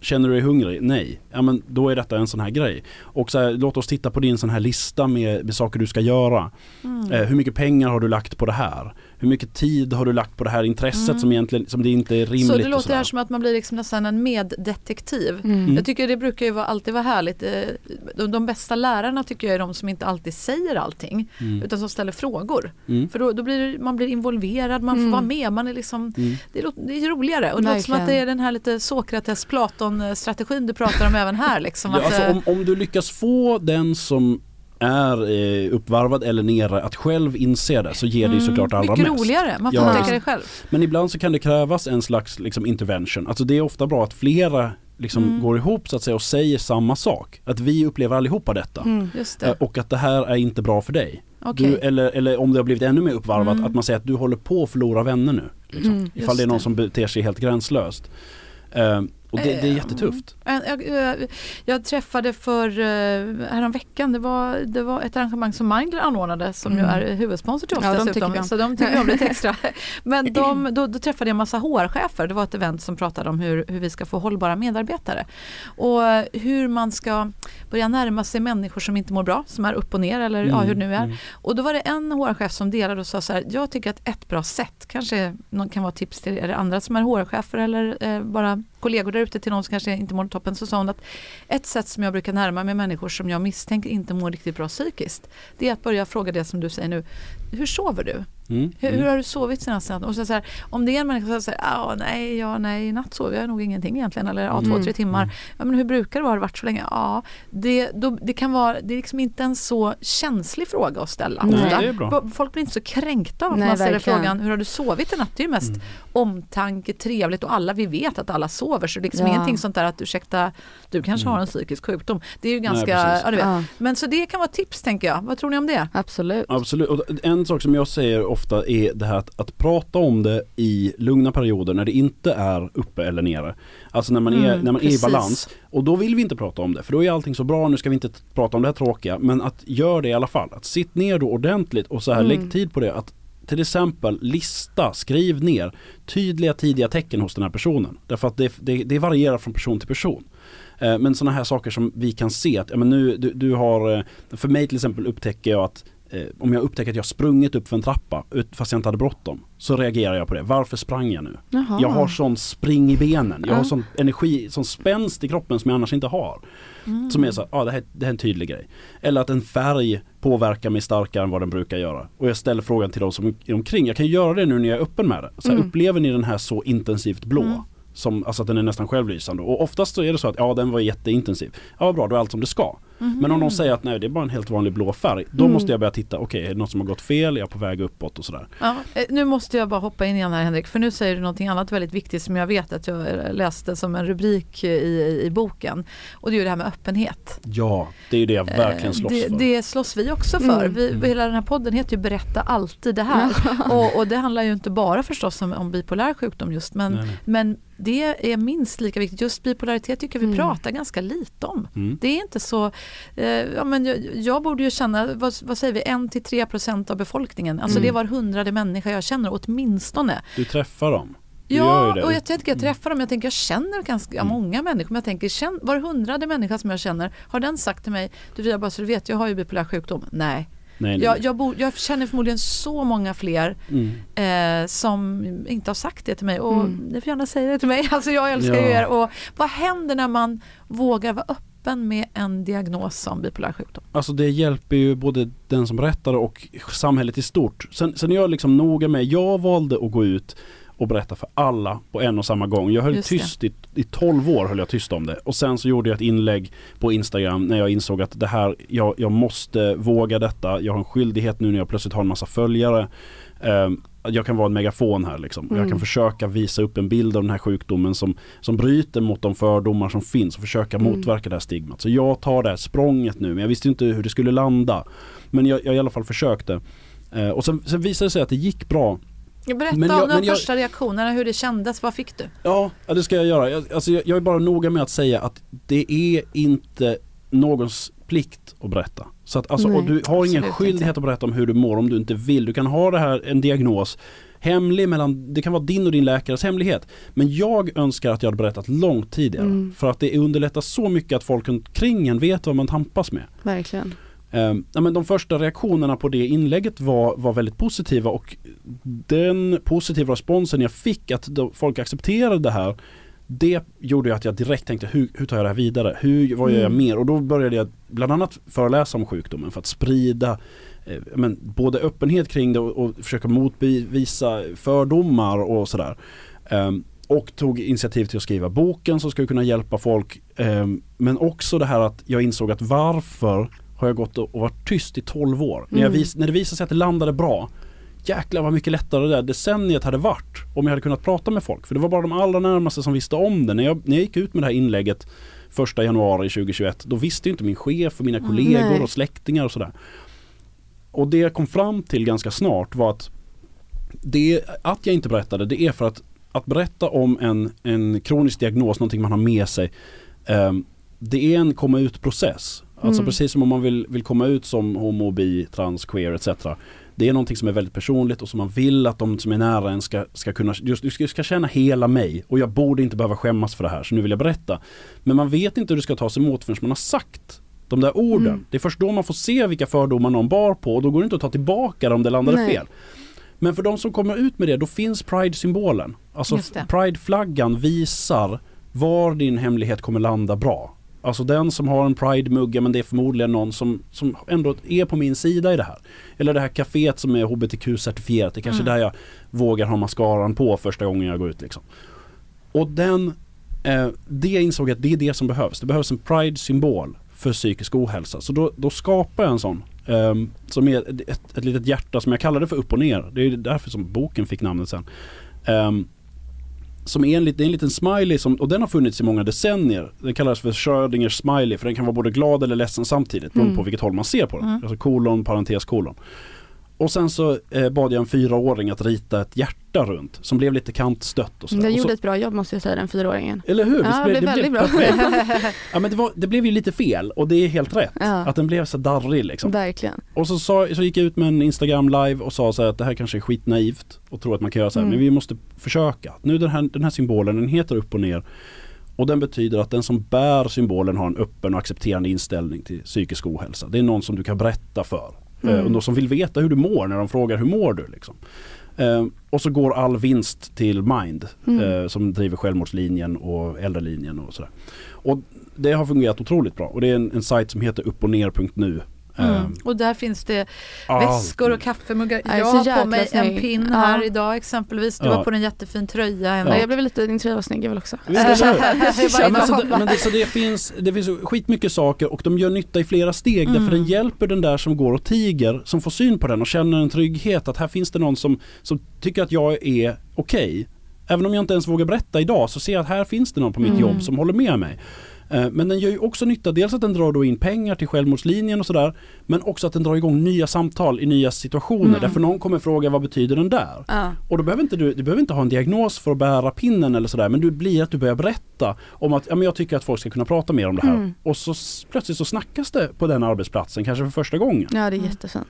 Känner du dig hungrig? Nej. Ja men då är detta en sån här grej. Och så här, låt oss titta på din sån här lista med, med saker du ska göra. Mm. Eh, hur mycket pengar har du lagt på det här? Hur mycket tid har du lagt på det här intresset Mm. som egentligen som det inte är rimligt? Så det låter här som att man blir liksom nästan en meddetektiv. Mm. Jag tycker det brukar ju vara, alltid vara härligt. Eh, De, de bästa lärarna tycker jag är de som inte alltid säger allting Mm. utan som ställer frågor. Mm. För då, då blir man blir involverad, man får Mm. vara med, man är liksom, Mm. det, låter, det är roligare. Och det låter som att det är den här lite Sokrates-Platon-strategin du pratar om även här. Liksom, Ja, att, alltså, eh, om, om du lyckas få den som är eh, uppvarvad eller nere att själv inse det så ger det ju såklart allra Mm, mycket mest. roligare, man får Ja. upptäcka det själv. Men ibland så kan det krävas en slags liksom, intervention. Alltså det är ofta bra att flera liksom, Mm. går ihop så att säga och säger samma sak. Att vi upplever allihopa detta. Mm. Just Eh, det. Och att det här är inte bra för dig. Okej. Du, eller, eller om det har blivit ännu mer uppvarvat, Mm. att man säger att du håller på att förlora vänner nu. Liksom. Mm, Ifall det är någon det. som beter sig helt gränslöst. Eh, och det, det är Eh, jättetufft. En- Jag, jag, jag träffade för häromveckan, det var, det var ett arrangemang som Mindler anordnade som ju Mm. är huvudsponsor till oss Ja, de dessutom. om. Så de tycker om lite extra. Men de, då, då träffade jag en massa HR-chefer. Det var ett event som pratade om hur, hur vi ska få hållbara medarbetare. Och eh, hur man ska börja närma sig människor som inte mår bra, som är upp och ner eller ja, hur det nu är. Mm. Och då var det en HR-chef som delade och sa så här, jag tycker att ett bra sätt, kanske någon kan vara tips till er andra som är HR-chefer eller eh, bara kollegor där ute till någon som kanske inte mår toppen, så sa hon att ett sätt som jag brukar närma mig människor som jag misstänker inte mår riktigt bra psykiskt, det är att börja fråga det som du säger nu, hur sover du? Mm. Hur, Mm. hur har du sovit senaste natten? Och så, så här, om det är en människa som säger ja, nej, ja, nej, i natt sover jag nog ingenting egentligen. Eller ja, två, Mm. tre timmar. Ja, men hur brukar det vara? Har det varit så länge? Ja, det, då, det kan vara, det är liksom inte en så känslig fråga att ställa. Nej, ofta. det är bra. B- Folk blir inte så kränkta av att Nej, man ställer verkligen. frågan hur har du sovit i natt? Det är ju mest Mm. omtanke, trevligt och alla, vi vet att alla sover. Så det är liksom Ja. ingenting sånt där att ursäkta, du kanske har en psykisk sjukdom. Det är ju ganska, precis. ja, du vet. Ja, Men så det kan vara tips tänker jag. Vad tror ni om det? absolut. Absolut. Och en sak som jag säger ofta är det här att, att prata om det i lugna perioder när det inte är uppe eller nere. Alltså när man, är, Mm, när man är i balans. Och då vill vi inte prata om det för då är allting så bra, nu ska vi inte prata om det här tråkiga. Men att gör det i alla fall. Att sitt ner då ordentligt och så här, Mm. lägg tid på det. Att till exempel lista, skriv ner tydliga tidiga tecken hos den här personen. Därför att det, det, det varierar från person till person. Eh, Men sådana här saker som vi kan se att, ja, men nu, du, du har, eh, för mig till exempel upptäcker jag att eh, om jag upptäcker att jag sprungit upp för en trappa ut, fast jag inte hade bråttom så reagerar jag på det. Varför sprang jag nu? Jaha. Jag har sån spring i benen, jag har sån energi, sån spänst i kroppen som jag annars inte har. Som är så ja det, här, det här är en tydlig grej. Eller att en färg påverkar mig starkare än vad den brukar göra. Och jag ställer frågan till de som är omkring, jag kan göra det nu när jag är öppen med det. Så här, Mm. Upplever ni den här så intensivt blå? Mm. Som, alltså att den är nästan självlysande. Och oftast så är det så att ja den var jätteintensiv. Ja bra, då är allt som det ska. Mhm. Men om de säger att nej det är bara en helt vanlig blå färg. Då Mm. måste jag börja titta, okej är det något som har gått fel? Är jag på väg uppåt och sådär. Ja, eh, nu måste jag bara hoppa in igen här Henrik, för nu säger du någonting annat väldigt viktigt som jag vet att jag eh, läste som en rubrik i, i, i boken. Och det är ju det här med öppenhet. Ja, det är ju det jag verkligen Eh, slåss det, för. det slåss vi också för. Mm. Vi, Mm. Hela den här podden heter ju Berätta alltid det här. och, och det handlar ju inte bara förstås om, om bipolär sjukdom just, men, Nej, nej. men det är minst lika viktigt. Just bipolaritet tycker vi Mm. pratar ganska lite om. Mm. Det är inte så, eh, ja, men jag, jag borde ju känna, vad, vad säger vi, 1-3% av befolkningen. Alltså Mm. det var hundrade människa jag känner åtminstone. Du träffar dem. Du Ja, och jag tänker jag träffar dem, jag tänker jag känner ganska Mm. många människor. Men jag tänker, känn, var hundrade människa som jag känner, har den sagt till mig, du Fia, bara så du vet, jag har ju bipolär sjukdom. Nej. Nej, nej. Jag, jag, bor, jag känner förmodligen så många fler Mm. eh, som inte har sagt det till mig. Och Mm. ni får gärna säga det till mig. Alltså jag älskar Ja. er. Och vad händer när man vågar vara öppen med en diagnos som bipolär sjukdom? Alltså det hjälper ju både den som berättar och samhället i stort. Sen, sen är jag liksom noga med, jag valde att gå ut och berätta för alla på en och samma gång. Jag höll Just tyst i, i 12 år höll jag tyst om det. Och sen så gjorde jag ett inlägg på Instagram när jag insåg att det här, jag, jag måste våga detta. Jag har en skyldighet nu när jag plötsligt har en massa följare. Ehm, jag kan vara en megafon här liksom. Jag kan Mm. försöka visa upp en bild av den här sjukdomen som, som bryter mot de fördomar som finns och försöka Mm. motverka det här stigmat. Så jag tar det här språnget nu men jag visste inte hur det skulle landa. Men jag, jag i alla fall försökte. Eh, och sen, sen visade det sig att det gick bra. Berätta Men jag- om de jag- första reaktionerna, hur det kändes, vad fick du? Ja, ja det ska jag göra. Jag, alltså jag, jag är bara noga med att säga att det är inte någons plikt att berätta. Så att, alltså, Nej, och du har ingen skyldighet inte. att berätta om hur du mår om du inte vill. Du kan ha det här, en diagnos hemlig mellan, det kan vara din och din läkares hemlighet. Men jag önskar att jag hade berättat långt tidigare. Mm. För att det underlättar så mycket att folk omkring en vet vad man tampas med. Verkligen. Um, ja, men de första reaktionerna på det inlägget var, var väldigt positiva och den positiva responsen jag fick att folk accepterade det här det gjorde ju att jag direkt tänkte hur, hur tar jag det här vidare? Hur, vad gör jag Mm. mer? Och då började jag bland annat föreläsa om sjukdomen för att sprida eh, men, både öppenhet kring det och, och försöka motbevisa fördomar och sådär. Ehm, och tog initiativ till att skriva boken som skulle kunna hjälpa folk. Ehm, men också det här att jag insåg att varför har jag gått och och varit tyst i 12 år? När, Mm. vis, när det visade sig att det landade bra Jäklar vad mycket lättare det där decenniet hade varit om jag hade kunnat prata med folk. För det var bara de allra närmaste som visste om det. När jag, när jag gick ut med det här inlägget första januari 2021 då visste ju inte min chef och mina kollegor nej. och släktingar och sådär. Och det jag kom fram till ganska snart var att det, att jag inte berättade det är för att att berätta om en, en kronisk diagnos, någonting man har med sig ehm, det är en komma ut process. Alltså Mm. precis som om man vill, vill komma ut som homo, bi, trans, queer etc. Det är någonting som är väldigt personligt och som man vill att de som är nära en ska, ska kunna, just, du ska, ska känna hela mig och jag borde inte behöva skämmas för det här så nu vill jag berätta. Men man vet inte hur det ska tas emot förrän man har sagt de där orden. Mm. Det är först då man får se vilka fördomar någon bar på och då går det inte att ta tillbaka det om det landade Nej. fel. Men för de som kommer ut med det, då finns Pride-symbolen. Alltså. Pride-flaggan visar var din hemlighet kommer landa bra. Alltså den som har en Pride-mugga men det är förmodligen någon som, som ändå är på min sida i det här. Eller det här kaféet som är HBTQ-certifierat. Det är kanske Mm. där jag vågar ha mascaran på första gången jag går ut liksom. Och den, eh, det insåg jag att det är det som behövs. Det behövs en Pride-symbol för psykisk ohälsa. Så då, då skapar jag en sån. ehm, som är ett, ett, litet hjärta som jag kallade för upp och ner. Det är därför som boken fick namnet sen. Ehm, som är en, det är en liten smiley som, och den har funnits i många decennier. Den kallas för Schrödingers smiley för den kan vara både glad eller ledsen samtidigt beroende Mm. på vilket håll man ser på den. Mm. Alltså kolon, parentes, kolon. Och sen så eh, bad jag en fyraåring att rita ett hjärta runt som blev lite kantstött och sådär. Den Och så, gjorde ett bra jobb måste jag säga, den fyraåringen. eller hur? Ja, det blev väldigt bra. ja men det, var, det blev ju lite fel och det är helt rätt. Ja. Att den blev så darrig liksom. Verkligen. Och så, sa, så gick jag ut med en Instagram live och sa så här att det här kanske är skitnaivt och tror att man kan göra så här Mm. men vi måste försöka. Nu den här, den här symbolen den heter upp och ner och den betyder att den som bär symbolen har en öppen och accepterande inställning till psykisk ohälsa. Det är någon som du kan berätta för. Mm. Eh, och någon som vill veta hur du mår när de frågar hur mår du liksom. Eh, och så går all vinst till Mind Mm. eh, som driver självmordslinjen och äldrelinjen och sådär. Och det har fungerat otroligt bra och det är en, en sajt som heter uppochner.nu. Mm. Och där finns det allt väskor och kaffemuggar. Ja, Jag har på mig en snygg. pin Ja. här idag exempelvis. Du Ja. har på dig en jättefin tröja. En Ja. Jag blev lite, din tröja var snygg jag väl också. Ja, men så, Varje det, men det, så det finns, det finns skitmycket saker och de gör nytta i flera steg därför den hjälper den där som går och tiger som får syn på den och känner en trygghet att här finns det någon som, som tycker att jag är okej. Även om jag inte ens vågar berätta idag så ser jag att här finns det någon på mitt Mm. jobb som håller med mig. Eh, Men den gör ju också nytta, dels att den drar då in pengar till självmordslinjen och sådär Men också att den drar igång nya samtal i nya situationer Mm. därför någon kommer fråga vad betyder den där? Ja. Och då behöver inte du, du behöver inte ha en diagnos för att bära pinnen eller sådär men du blir att du börjar berätta om att ja, men jag tycker att folk ska kunna prata mer om det här. Mm. Och så plötsligt så snackas det på den arbetsplatsen kanske för första gången. ja, det är jättefint.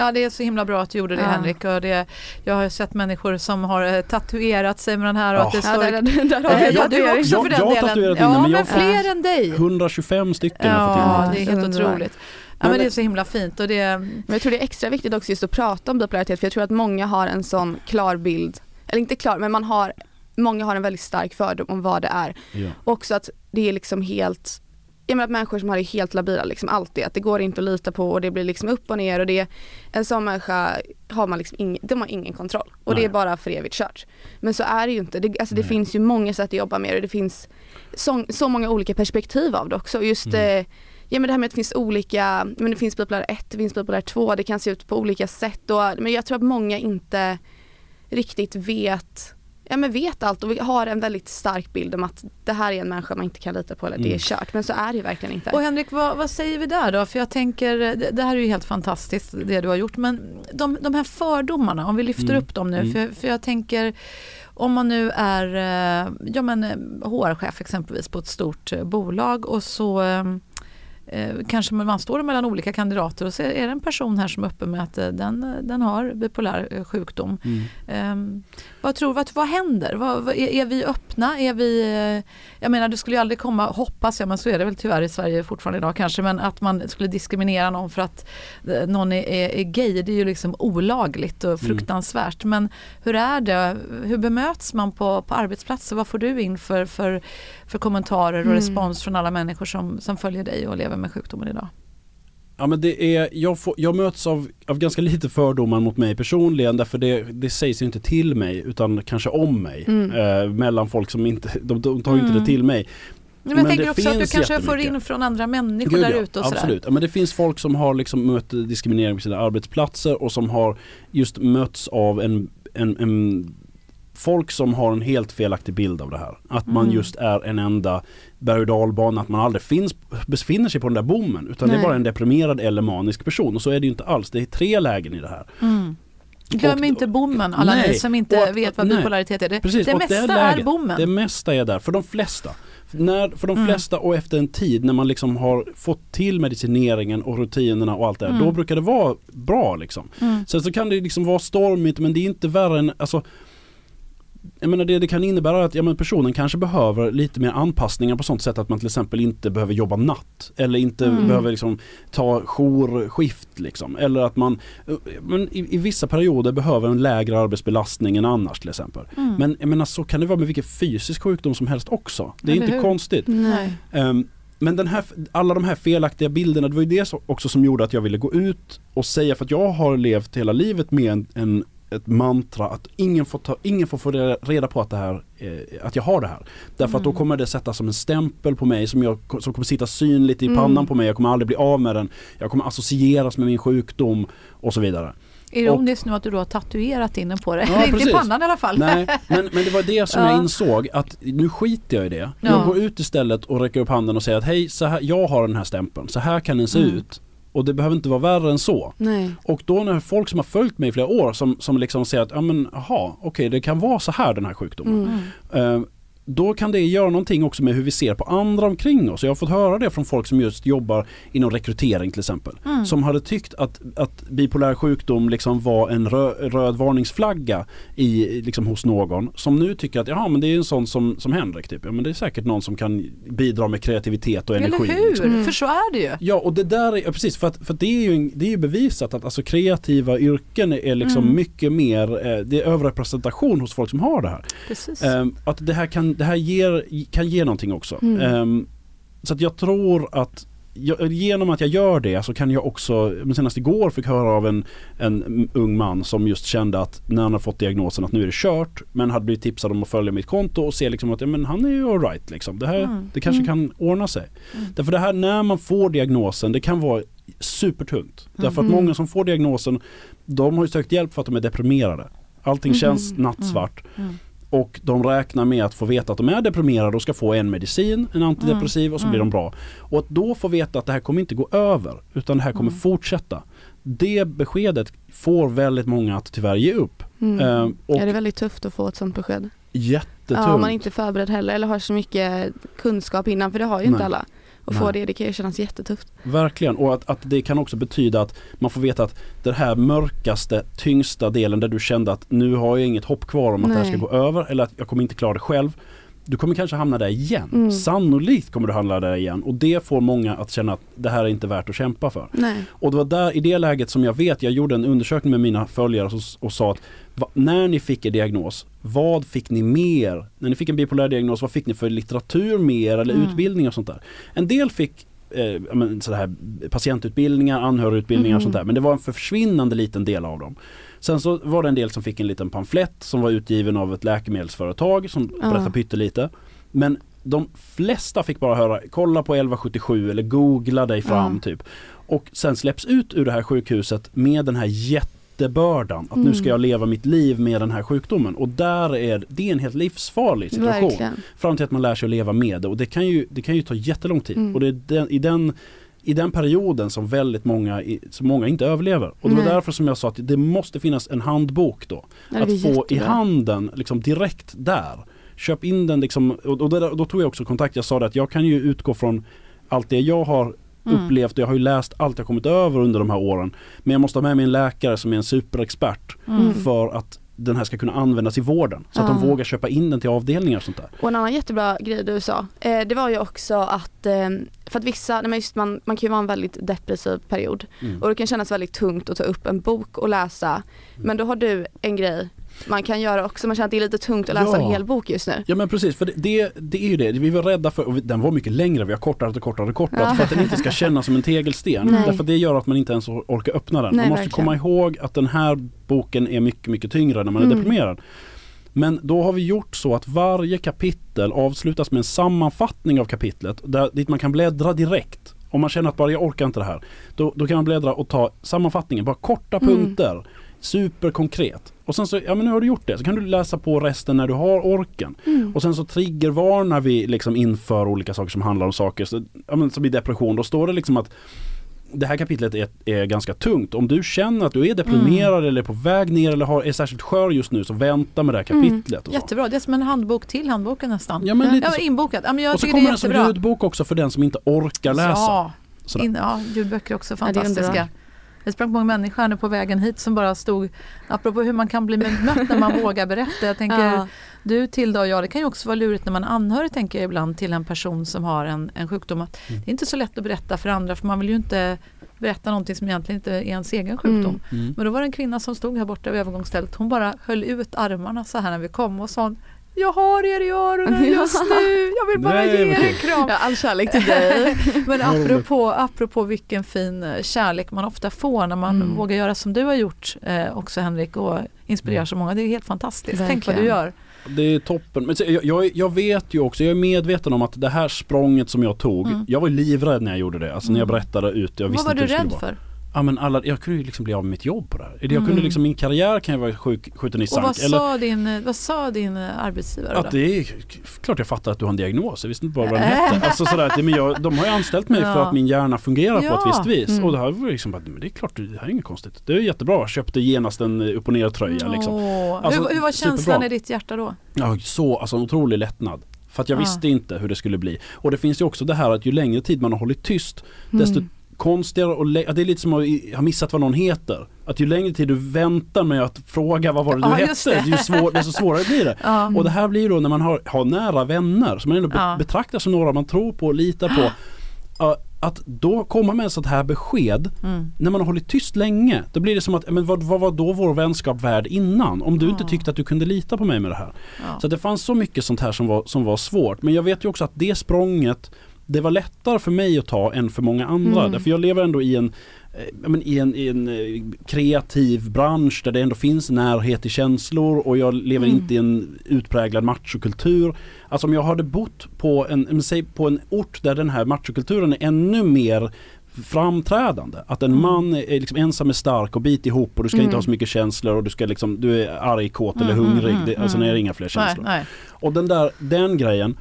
Ja det är så himla bra att du gjorde det Ja. Henrik. Och det, jag har ju sett människor som har eh, tatuerat sig med den här och att det Ja, står... där, där, där har Eh, vi ja, en du också Jag- för den jag har delen. tatuerat ja, innan, men men jag- fler än dig. 125 stycken har jag Ja, in. det är helt otroligt. Ja, men det är så himla fint och det... Men jag tror det är extra viktigt också just att prata om bipolaritet för jag tror att många har en sån klar bild, eller inte klar men man har, många har en väldigt stark fördom om vad det är. Ja. Också att det är liksom helt, jag menar att människor som har det helt labila liksom alltid, att det går inte att lita på och det blir liksom upp och ner och det, en sån människa har man liksom ingen, de har ingen kontroll och det Nej. är bara för evigt kört. Men så är det ju inte, det, alltså det finns ju många sätt att jobba med det, det finns så, så många olika perspektiv av det också. Just Mm. eh, Ja men det här med att det finns olika, men det finns bipolär 1, det finns bipolär 2, det kan se ut på olika sätt och, men jag tror att många inte riktigt vet Ja men vet allt och vi har en väldigt stark bild om att det här är en människa man inte kan lita på eller det är Mm. kört. Men så är det ju verkligen inte. Och Henrik, vad, vad säger vi där då? För jag tänker, det, det här är ju helt fantastiskt det du har gjort, men de, de här fördomarna, om vi lyfter Mm. upp dem nu, Mm. för, för jag tänker om man nu är eh, ja, men, HR-chef exempelvis på ett stort eh, bolag och så eh, kanske man står mellan olika kandidater och så är det en person här som är öppen med att den, den har bipolär sjukdom. Mm. Ehm, vad tror vad, vad händer? Vad, är, är vi öppna? Är vi, eh, jag menar det skulle ju aldrig komma, hoppas jag, men så är det väl tyvärr i Sverige fortfarande idag kanske, men att man skulle diskriminera någon för att eh, någon är, är, är gay, det är ju liksom olagligt och fruktansvärt. Men hur är det? Hur bemöts man på, på arbetsplatser? Vad får du in för, för, för kommentarer och Mm. respons från alla människor som, som följer dig och lever med sjukdomen idag? Ja men det är, jag, får, jag möts av, av ganska lite fördomar mot mig personligen därför det, det sägs ju inte till mig utan kanske om mig. Mm. Eh, mellan folk som inte, de, de tar ju inte Mm. det till mig. Men jag Men tänker det också att du kanske får in från andra människor Gud, där ja, ute och sådär. Absolut, ja, men det finns folk som har liksom mött diskriminering på sina arbetsplatser och som har just mötts av en, en, en folk som har en helt felaktig bild av det här. Att man Mm. just är en enda berg och dalbana, att man aldrig finns, befinner sig på den där bommen. Utan det Nej. är bara en deprimerad eller manisk person. Och så är det ju inte alls. Det är tre lägen i det här. Mm. Glöm Och- inte bommen alla Nej, ni som inte att- vet vad nej. bipolaritet är. Det, Precis, det mesta det är, läget. bommen. Det mesta är där, för de flesta. När, för de Mm. flesta och efter en tid när man liksom har fått till medicineringen och rutinerna och allt det där, Mm. då brukar det vara bra liksom. Mm. Sen så kan det liksom vara stormigt men det är inte värre än, alltså jag menar det, det kan innebära att ja, men personen kanske behöver lite mer anpassningar på sånt sätt att man till exempel inte behöver jobba natt. Eller inte Mm. behöver liksom ta jourskift liksom. Eller att man men i, i vissa perioder behöver en lägre arbetsbelastning än annars till exempel. Mm. Men jag menar så kan det vara med vilken fysisk sjukdom som helst också. Det är Eller inte hur? konstigt. Ehm, men den här, alla de här felaktiga bilderna, det var ju det också som gjorde att jag ville gå ut och säga, för att jag har levt hela livet med en, en ett mantra att ingen får, ta, ingen får få reda- på att, det här, eh, att jag har det här. Därför att då Mm. kommer det sätta som en stämpel på mig som, jag, som kommer sitta synligt i Mm. pannan på mig. Jag kommer aldrig bli av med den. Jag kommer associeras med min sjukdom och så vidare. Ironiskt nu att du då har tatuerat in den på dig. Ja, inte i pannan i alla fall. Nej, men, men det var det som Ja. jag insåg att nu skiter jag i det. Ja. Jag går ut istället och räcker upp handen och säger att hej, så här, jag har den här stämpeln, så här kan den se Mm. ut. Och det behöver inte vara värre än så. Nej. Och då när folk som har följt mig i flera år som, som liksom säger att ja men aha, okej det kan vara så här den här sjukdomen. Mm. Eh, då kan det göra någonting också med hur vi ser på andra omkring oss. Jag har fått höra det från folk som just jobbar inom rekrytering till exempel. Mm. Som hade tyckt att, att bipolär sjukdom liksom var en rö, röd varningsflagga i, liksom hos någon. Som nu tycker att jaha men det är en sån som, som Henrik typ. Ja men det är säkert någon som kan bidra med kreativitet och energi. Eller hur? liksom. Mm. För så är det ju. Ja och det där är, ja, precis för, att, för att det är ju, en- det är ju bevisat att alltså kreativa yrken är liksom Mm. mycket mer, eh, det är överrepresentation hos folk som har det här. Precis. Ehm, att det här, kan, det här ger, kan ge någonting också. Mm. Ehm, så att jag tror att jag, genom att jag gör det så kan jag också, men senast igår fick höra av en, en ung man som just kände att när han har fått diagnosen att nu är det kört men hade blivit tipsad om att följa mitt konto och se liksom att ja, men han är ju alright liksom. Det, här, Mm. det kanske Mm. kan ordna sig. Mm. Därför det här när man får diagnosen det kan vara supertungt. Därför att Mm. många som får diagnosen de har ju sökt hjälp för att de är deprimerade. Allting Mhm. känns nattsvart. Mm. Och de räknar med att få veta att de är deprimerade och ska få en medicin, en antidepressiv och så blir Mm. de bra. Och att då få veta att det här kommer inte gå över utan det här kommer Mm. fortsätta. Det beskedet får väldigt många att tyvärr ge upp. Mm. Eh, och Ja, det är väldigt tufft att få ett sånt besked. jättetungt. Ja, om man inte är förberedd heller eller har så mycket kunskap innan för det har ju inte Nej. alla. Och Nej. få det, det kan kännas jättetufft. Verkligen, och att, att det kan också betyda att man får veta att den här mörkaste, tyngsta delen där du kände att nu har jag inget hopp kvar om att det här ska Nej. gå över eller att jag kommer inte klara det själv. Du kommer kanske hamna där igen. Mm. Sannolikt kommer du hamna där igen och det får många att känna att det här är inte värt att kämpa för. Nej. Och det var där i det läget som jag vet, jag gjorde en undersökning med mina följare och, och sa att va, när ni fick er diagnos, vad fick ni mer? När ni fick en bipolär diagnos, vad fick ni för litteratur mer eller Mm. utbildning och sånt där? En del fick eh, men, patientutbildningar, anhörigutbildningar och Mm. sånt där. Men det var en försvinnande liten del av dem. Sen så var det en del som fick en liten pamflett som var utgiven av ett läkemedelsföretag som Ja. berättade pyttelite. Men de flesta fick bara höra kolla på 1177 eller googla dig fram Ja. typ. Och sen släpps ut ur det här sjukhuset med den här jättebördan. Att nu Mm. ska jag leva mitt liv med den här sjukdomen. Och där är det är en helt livsfarlig situation. Verkligen. Fram till att man lär sig att leva med det. Och det kan ju, det kan ju ta jättelång tid. Mm. Och det är den, i, den, i den perioden som väldigt många, i- som många inte överlever. Och det var Nej. därför som jag sa att det måste finnas en handbok då. Det Att få i jättebra. handen liksom direkt där. Köp in den liksom, och, och där, då tog jag också kontakt. Jag sa det att jag kan ju utgå från allt det jag har Mm. upplevt och jag har ju läst allt jag kommit över under de här åren. Men jag måste ha med mig en läkare som är en superexpert Mm. för att den här ska kunna användas i vården. Så att de vågar köpa in den till avdelningar och sånt där. Och en annan jättebra grej du sa, eh, det var ju också att, eh, för att vissa, nej just man, man kan ju vara en väldigt depressiv period Mm. och det kan kännas väldigt tungt att ta upp en bok och läsa. Men då har du en grej man kan göra också, man känner att det är lite tungt att läsa Ja. en hel bok just nu. Ja men precis, för det, det, det är ju det. Vi var rädda för, och den var mycket längre, vi har kortat och kortat och kortat Ja. för att den inte ska kännas som en tegelsten. Nej. Därför det gör att man inte ens or- orkar öppna den. Nej, man måste verkligen. komma ihåg att den här boken är mycket, mycket tyngre när man är Mm. deprimerad. Men då har vi gjort så att varje kapitel avslutas med en sammanfattning av kapitlet där, dit man kan bläddra direkt. Om man känner att bara jag orkar inte det här. Då, då kan man bläddra och ta sammanfattningen, bara korta Mm. punkter. Superkonkret. Och sen så, ja men nu har du gjort det, så kan du läsa på resten när du har orken. Mm. Och sen så triggervarnar vi liksom inför olika saker som handlar om saker så, ja, men som i depression. Då står det liksom att det här kapitlet är, är ganska tungt. Om du känner att du är deprimerad eller är på väg ner eller har, är särskilt skör just nu så vänta med det här kapitlet. Och, så. Jättebra, det är som en handbok till handboken nästan. Ja, men lite ja, så. inbokat. Ja, men jag och så det kommer är den som ljudbok också för den som inte orkar läsa. Ja, in, ja, ljudböcker är också Ja, det fantastiska. underbart. Jag sprang på en människa nu på vägen hit som bara stod, apropå hur man kan bli bemött när man vågar berätta. Jag tänker, Ja. du Tilda och jag, det kan ju också vara lurigt när man är anhörig tänker jag ibland till en person som har en, en sjukdom. Att Mm. Det är inte så lätt att berätta för andra för man vill ju inte berätta någonting som egentligen inte är ens egen sjukdom. Mm. Mm. Men då var det en kvinna som stod här borta vid övergångsstället. Hon bara höll ut armarna så här när vi kom och sa jag har er i öronen just nu, jag vill bara Nej, ge vad er en kram. Ja, all kärlek till dig. Men Vad apropå, apropå vilken fin eh, kärlek man ofta får när man Mm. vågar göra som du har gjort eh, också Henrik och inspirerar så många. Det är helt fantastiskt. Tänk vad du Verkligen. gör. Det är toppen. Men jag, jag, jag vet ju också, jag är medveten om att det här språnget som jag tog, Mm. jag var livrädd när jag gjorde det. Alltså när jag Mm. berättade ut. Jag Vad visste var inte du rädd skulle vara. för? Ja men alla, jag kunde ju liksom bli av med mitt jobb på det här. Jag kunde Mm. liksom, min karriär kan ju vara sjuk, skjuten i Och sank. vad Eller sa, din, eh, vad sa din eh, arbetsgivare att då? det är klart jag fattar att du har en diagnos. Jag visste inte bara vad den hette. Alltså sådär, att men jag, de har ju anställt mig för Ja. att min hjärna fungerar på Ja. ett visst vis. Mm. Och det här var liksom bara, men det är klart, det här är inget konstigt. Det är jättebra. Jag köpte genast en upp och ner tröja liksom. Åh, Alltså, hur, hur var känslan superbra. i ditt hjärta då? Ja, så, alltså en otrolig lättnad. För att jag Ja. visste inte hur det skulle bli. Och det finns ju också det här att ju längre tid man har hållit tyst desto Mm. Konstigare och det är lite som att ha missat vad någon heter. Att ju längre tid du väntar med att fråga vad var det du Ja, hette, det. ju svår, desto svårare blir det. Ja. Och det här blir ju då när man har, har nära vänner som man ändå Ja. betraktar som några man tror på och litar på. Att då komma med ett sånt här besked Mm. när man har hållit tyst länge. Då blir det som att, men vad, vad var då vår vänskap värd innan? Om du inte Ja. tyckte att du kunde lita på mig med det här. Ja. Så det fanns så mycket sånt här som var, som var svårt. Men jag vet ju också att det språnget det var lättare för mig att ta än för många andra. Mm. Därför jag lever ändå i en, eh, men i en, i en eh, kreativ bransch där det ändå finns närhet till känslor och jag lever Mm. inte i en utpräglad machokultur. Alltså om jag hade bott på en, säg på en ort där den här machokulturen är ännu mer framträdande. Att en Mm. man är liksom ensam är stark och bit ihop och du ska inte Mm. ha så mycket känslor och du ska liksom, du är arg, kåt eller Mm, hungrig. mm, det, alltså mm. det är inga fler Nej, känslor. nej. Och den där, den grejen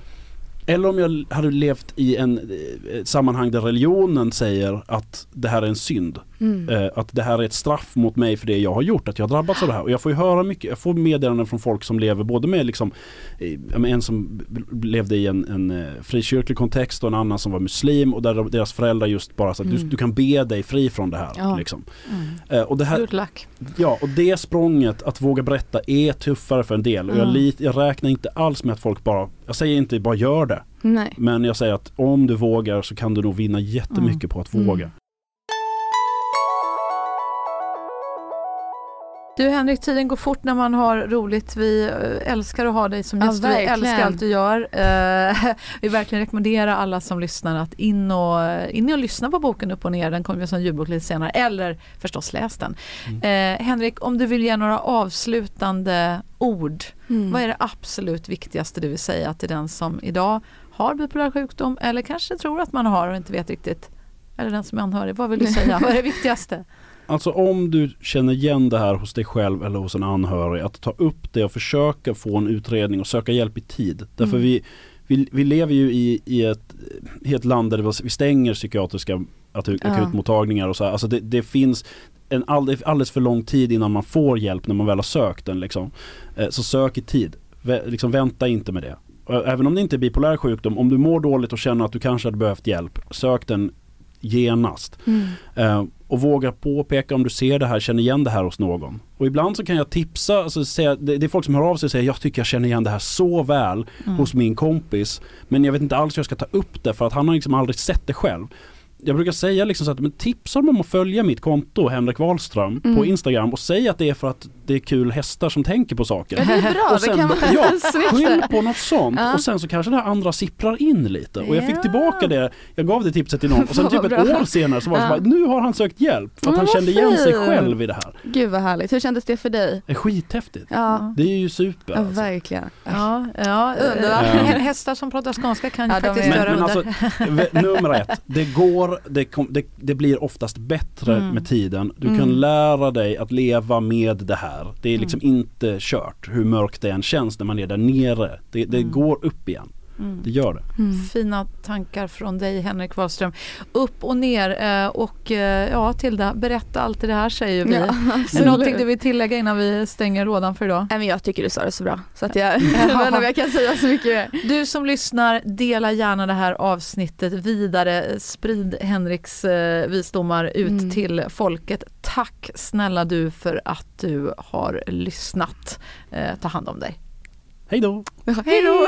Eller om jag hade levt i en eh, sammanhang där religionen säger att det här är en synd. Mm. Eh, att det här är ett straff mot mig för det jag har gjort, att jag har drabbats av det här. Och jag får ju höra mycket, jag får meddelanden från folk som lever både med liksom, en som levde i en, en eh, frikyrklig kontext och en annan som var muslim och där de- deras föräldrar just bara sa att du, Mm. du kan be dig fri från det här. Ja. Liksom. Eh, och det här, Good luck. Ja, och det språnget att våga berätta är tuffare för en del. Och jag, Ja. lit, jag räknar inte alls med att folk bara, jag säger inte bara gör det. Nej. Men jag säger att om du vågar så kan du nog vinna jättemycket på att Mm. våga. Du Henrik, tiden går fort när man har roligt. Vi eh, älskar att ha dig som Ja, gäst. vi verkligen. älskar allt du gör. Eh, vi verkligen rekommenderar alla som lyssnar att in och, in och lyssna på boken Upp och ner. Den kommer ju som ljudbok lite senare. Eller förstås läs den. Eh, Henrik, om du vill ge några avslutande ord. Mm. Vad är det absolut viktigaste du vill säga till den som idag har bipolär sjukdom eller kanske tror att man har och inte vet riktigt. Eller den som är anhörig. Vad vill du säga? Vad är det viktigaste? Alltså om du känner igen det här hos dig själv eller hos en anhörig, att ta upp det och försöka få en utredning och söka hjälp i tid. Därför Mm. vi, vi, vi lever ju i, i, ett, i ett land där vi stänger psykiatriska Ja. akutmottagningar och så här. Alltså det, det finns en alldeles, alldeles för lång tid innan man får hjälp när man väl har sökt den. Liksom. Eh, Så sök i tid. Vä, liksom vänta inte med det. Även om det inte är bipolär sjukdom, om du mår dåligt och känner att du kanske hade behövt hjälp, sök den genast. Mm. Eh, och våga påpeka om du ser det här, känner igen det här hos någon. Och ibland så kan jag tipsa, alltså säga, det, det är folk som hör av sig och säger jag tycker jag känner igen det här så väl hos min kompis. Men jag vet inte alls hur jag ska ta upp det för att han har liksom aldrig sett det själv. Jag brukar säga liksom så att men tipsa dem om att följa mitt konto Henrik Wahlström på Instagram och säg att det är för att det är kul hästar som tänker på saker. Ja, det är bra. Och sen, det kan vara ja. Skyll på något sånt Ja. och sen så kanske det här andra sipprar in lite. Och jag fick tillbaka det, jag gav det tipset till någon och sen typ ett år senare så var det så Ja. bara, nu har han sökt hjälp för att han kände igen sig själv i det här. Gud vad härligt. Hur kändes det för dig? Det är skithäftigt. Ja, Det är ju super ja alltså. verkligen. Ja, ja Underbart. hä- hästar som pratar skånska kan ju faktiskt Men, göra men under. alltså, nummer ett, det går, det, kom, det, det blir oftast bättre Mm. med tiden. Du Mm. kan lära dig att leva med det här. Det är liksom Mm. inte kört hur mörkt det än känns när man är där nere. Det, det Mm. går upp igen. Mm. Det gör det. Mm. Fina tankar från dig Henrik Wahlström. Upp och ner eh, och eh, ja Tilda, berätta allt det här säger vi. Ja, absolut. någonting du vill tillägga innan vi stänger lådan för idag? Nej, men jag tycker du sa det så bra så att jag jag vet inte om jag kan säga så mycket mer. Du som lyssnar, dela gärna det här avsnittet vidare. Sprid Henriks eh, visdomar ut Mm. till folket. Tack snälla du för att du har lyssnat. Eh, ta hand om dig. Hej då! Hej då!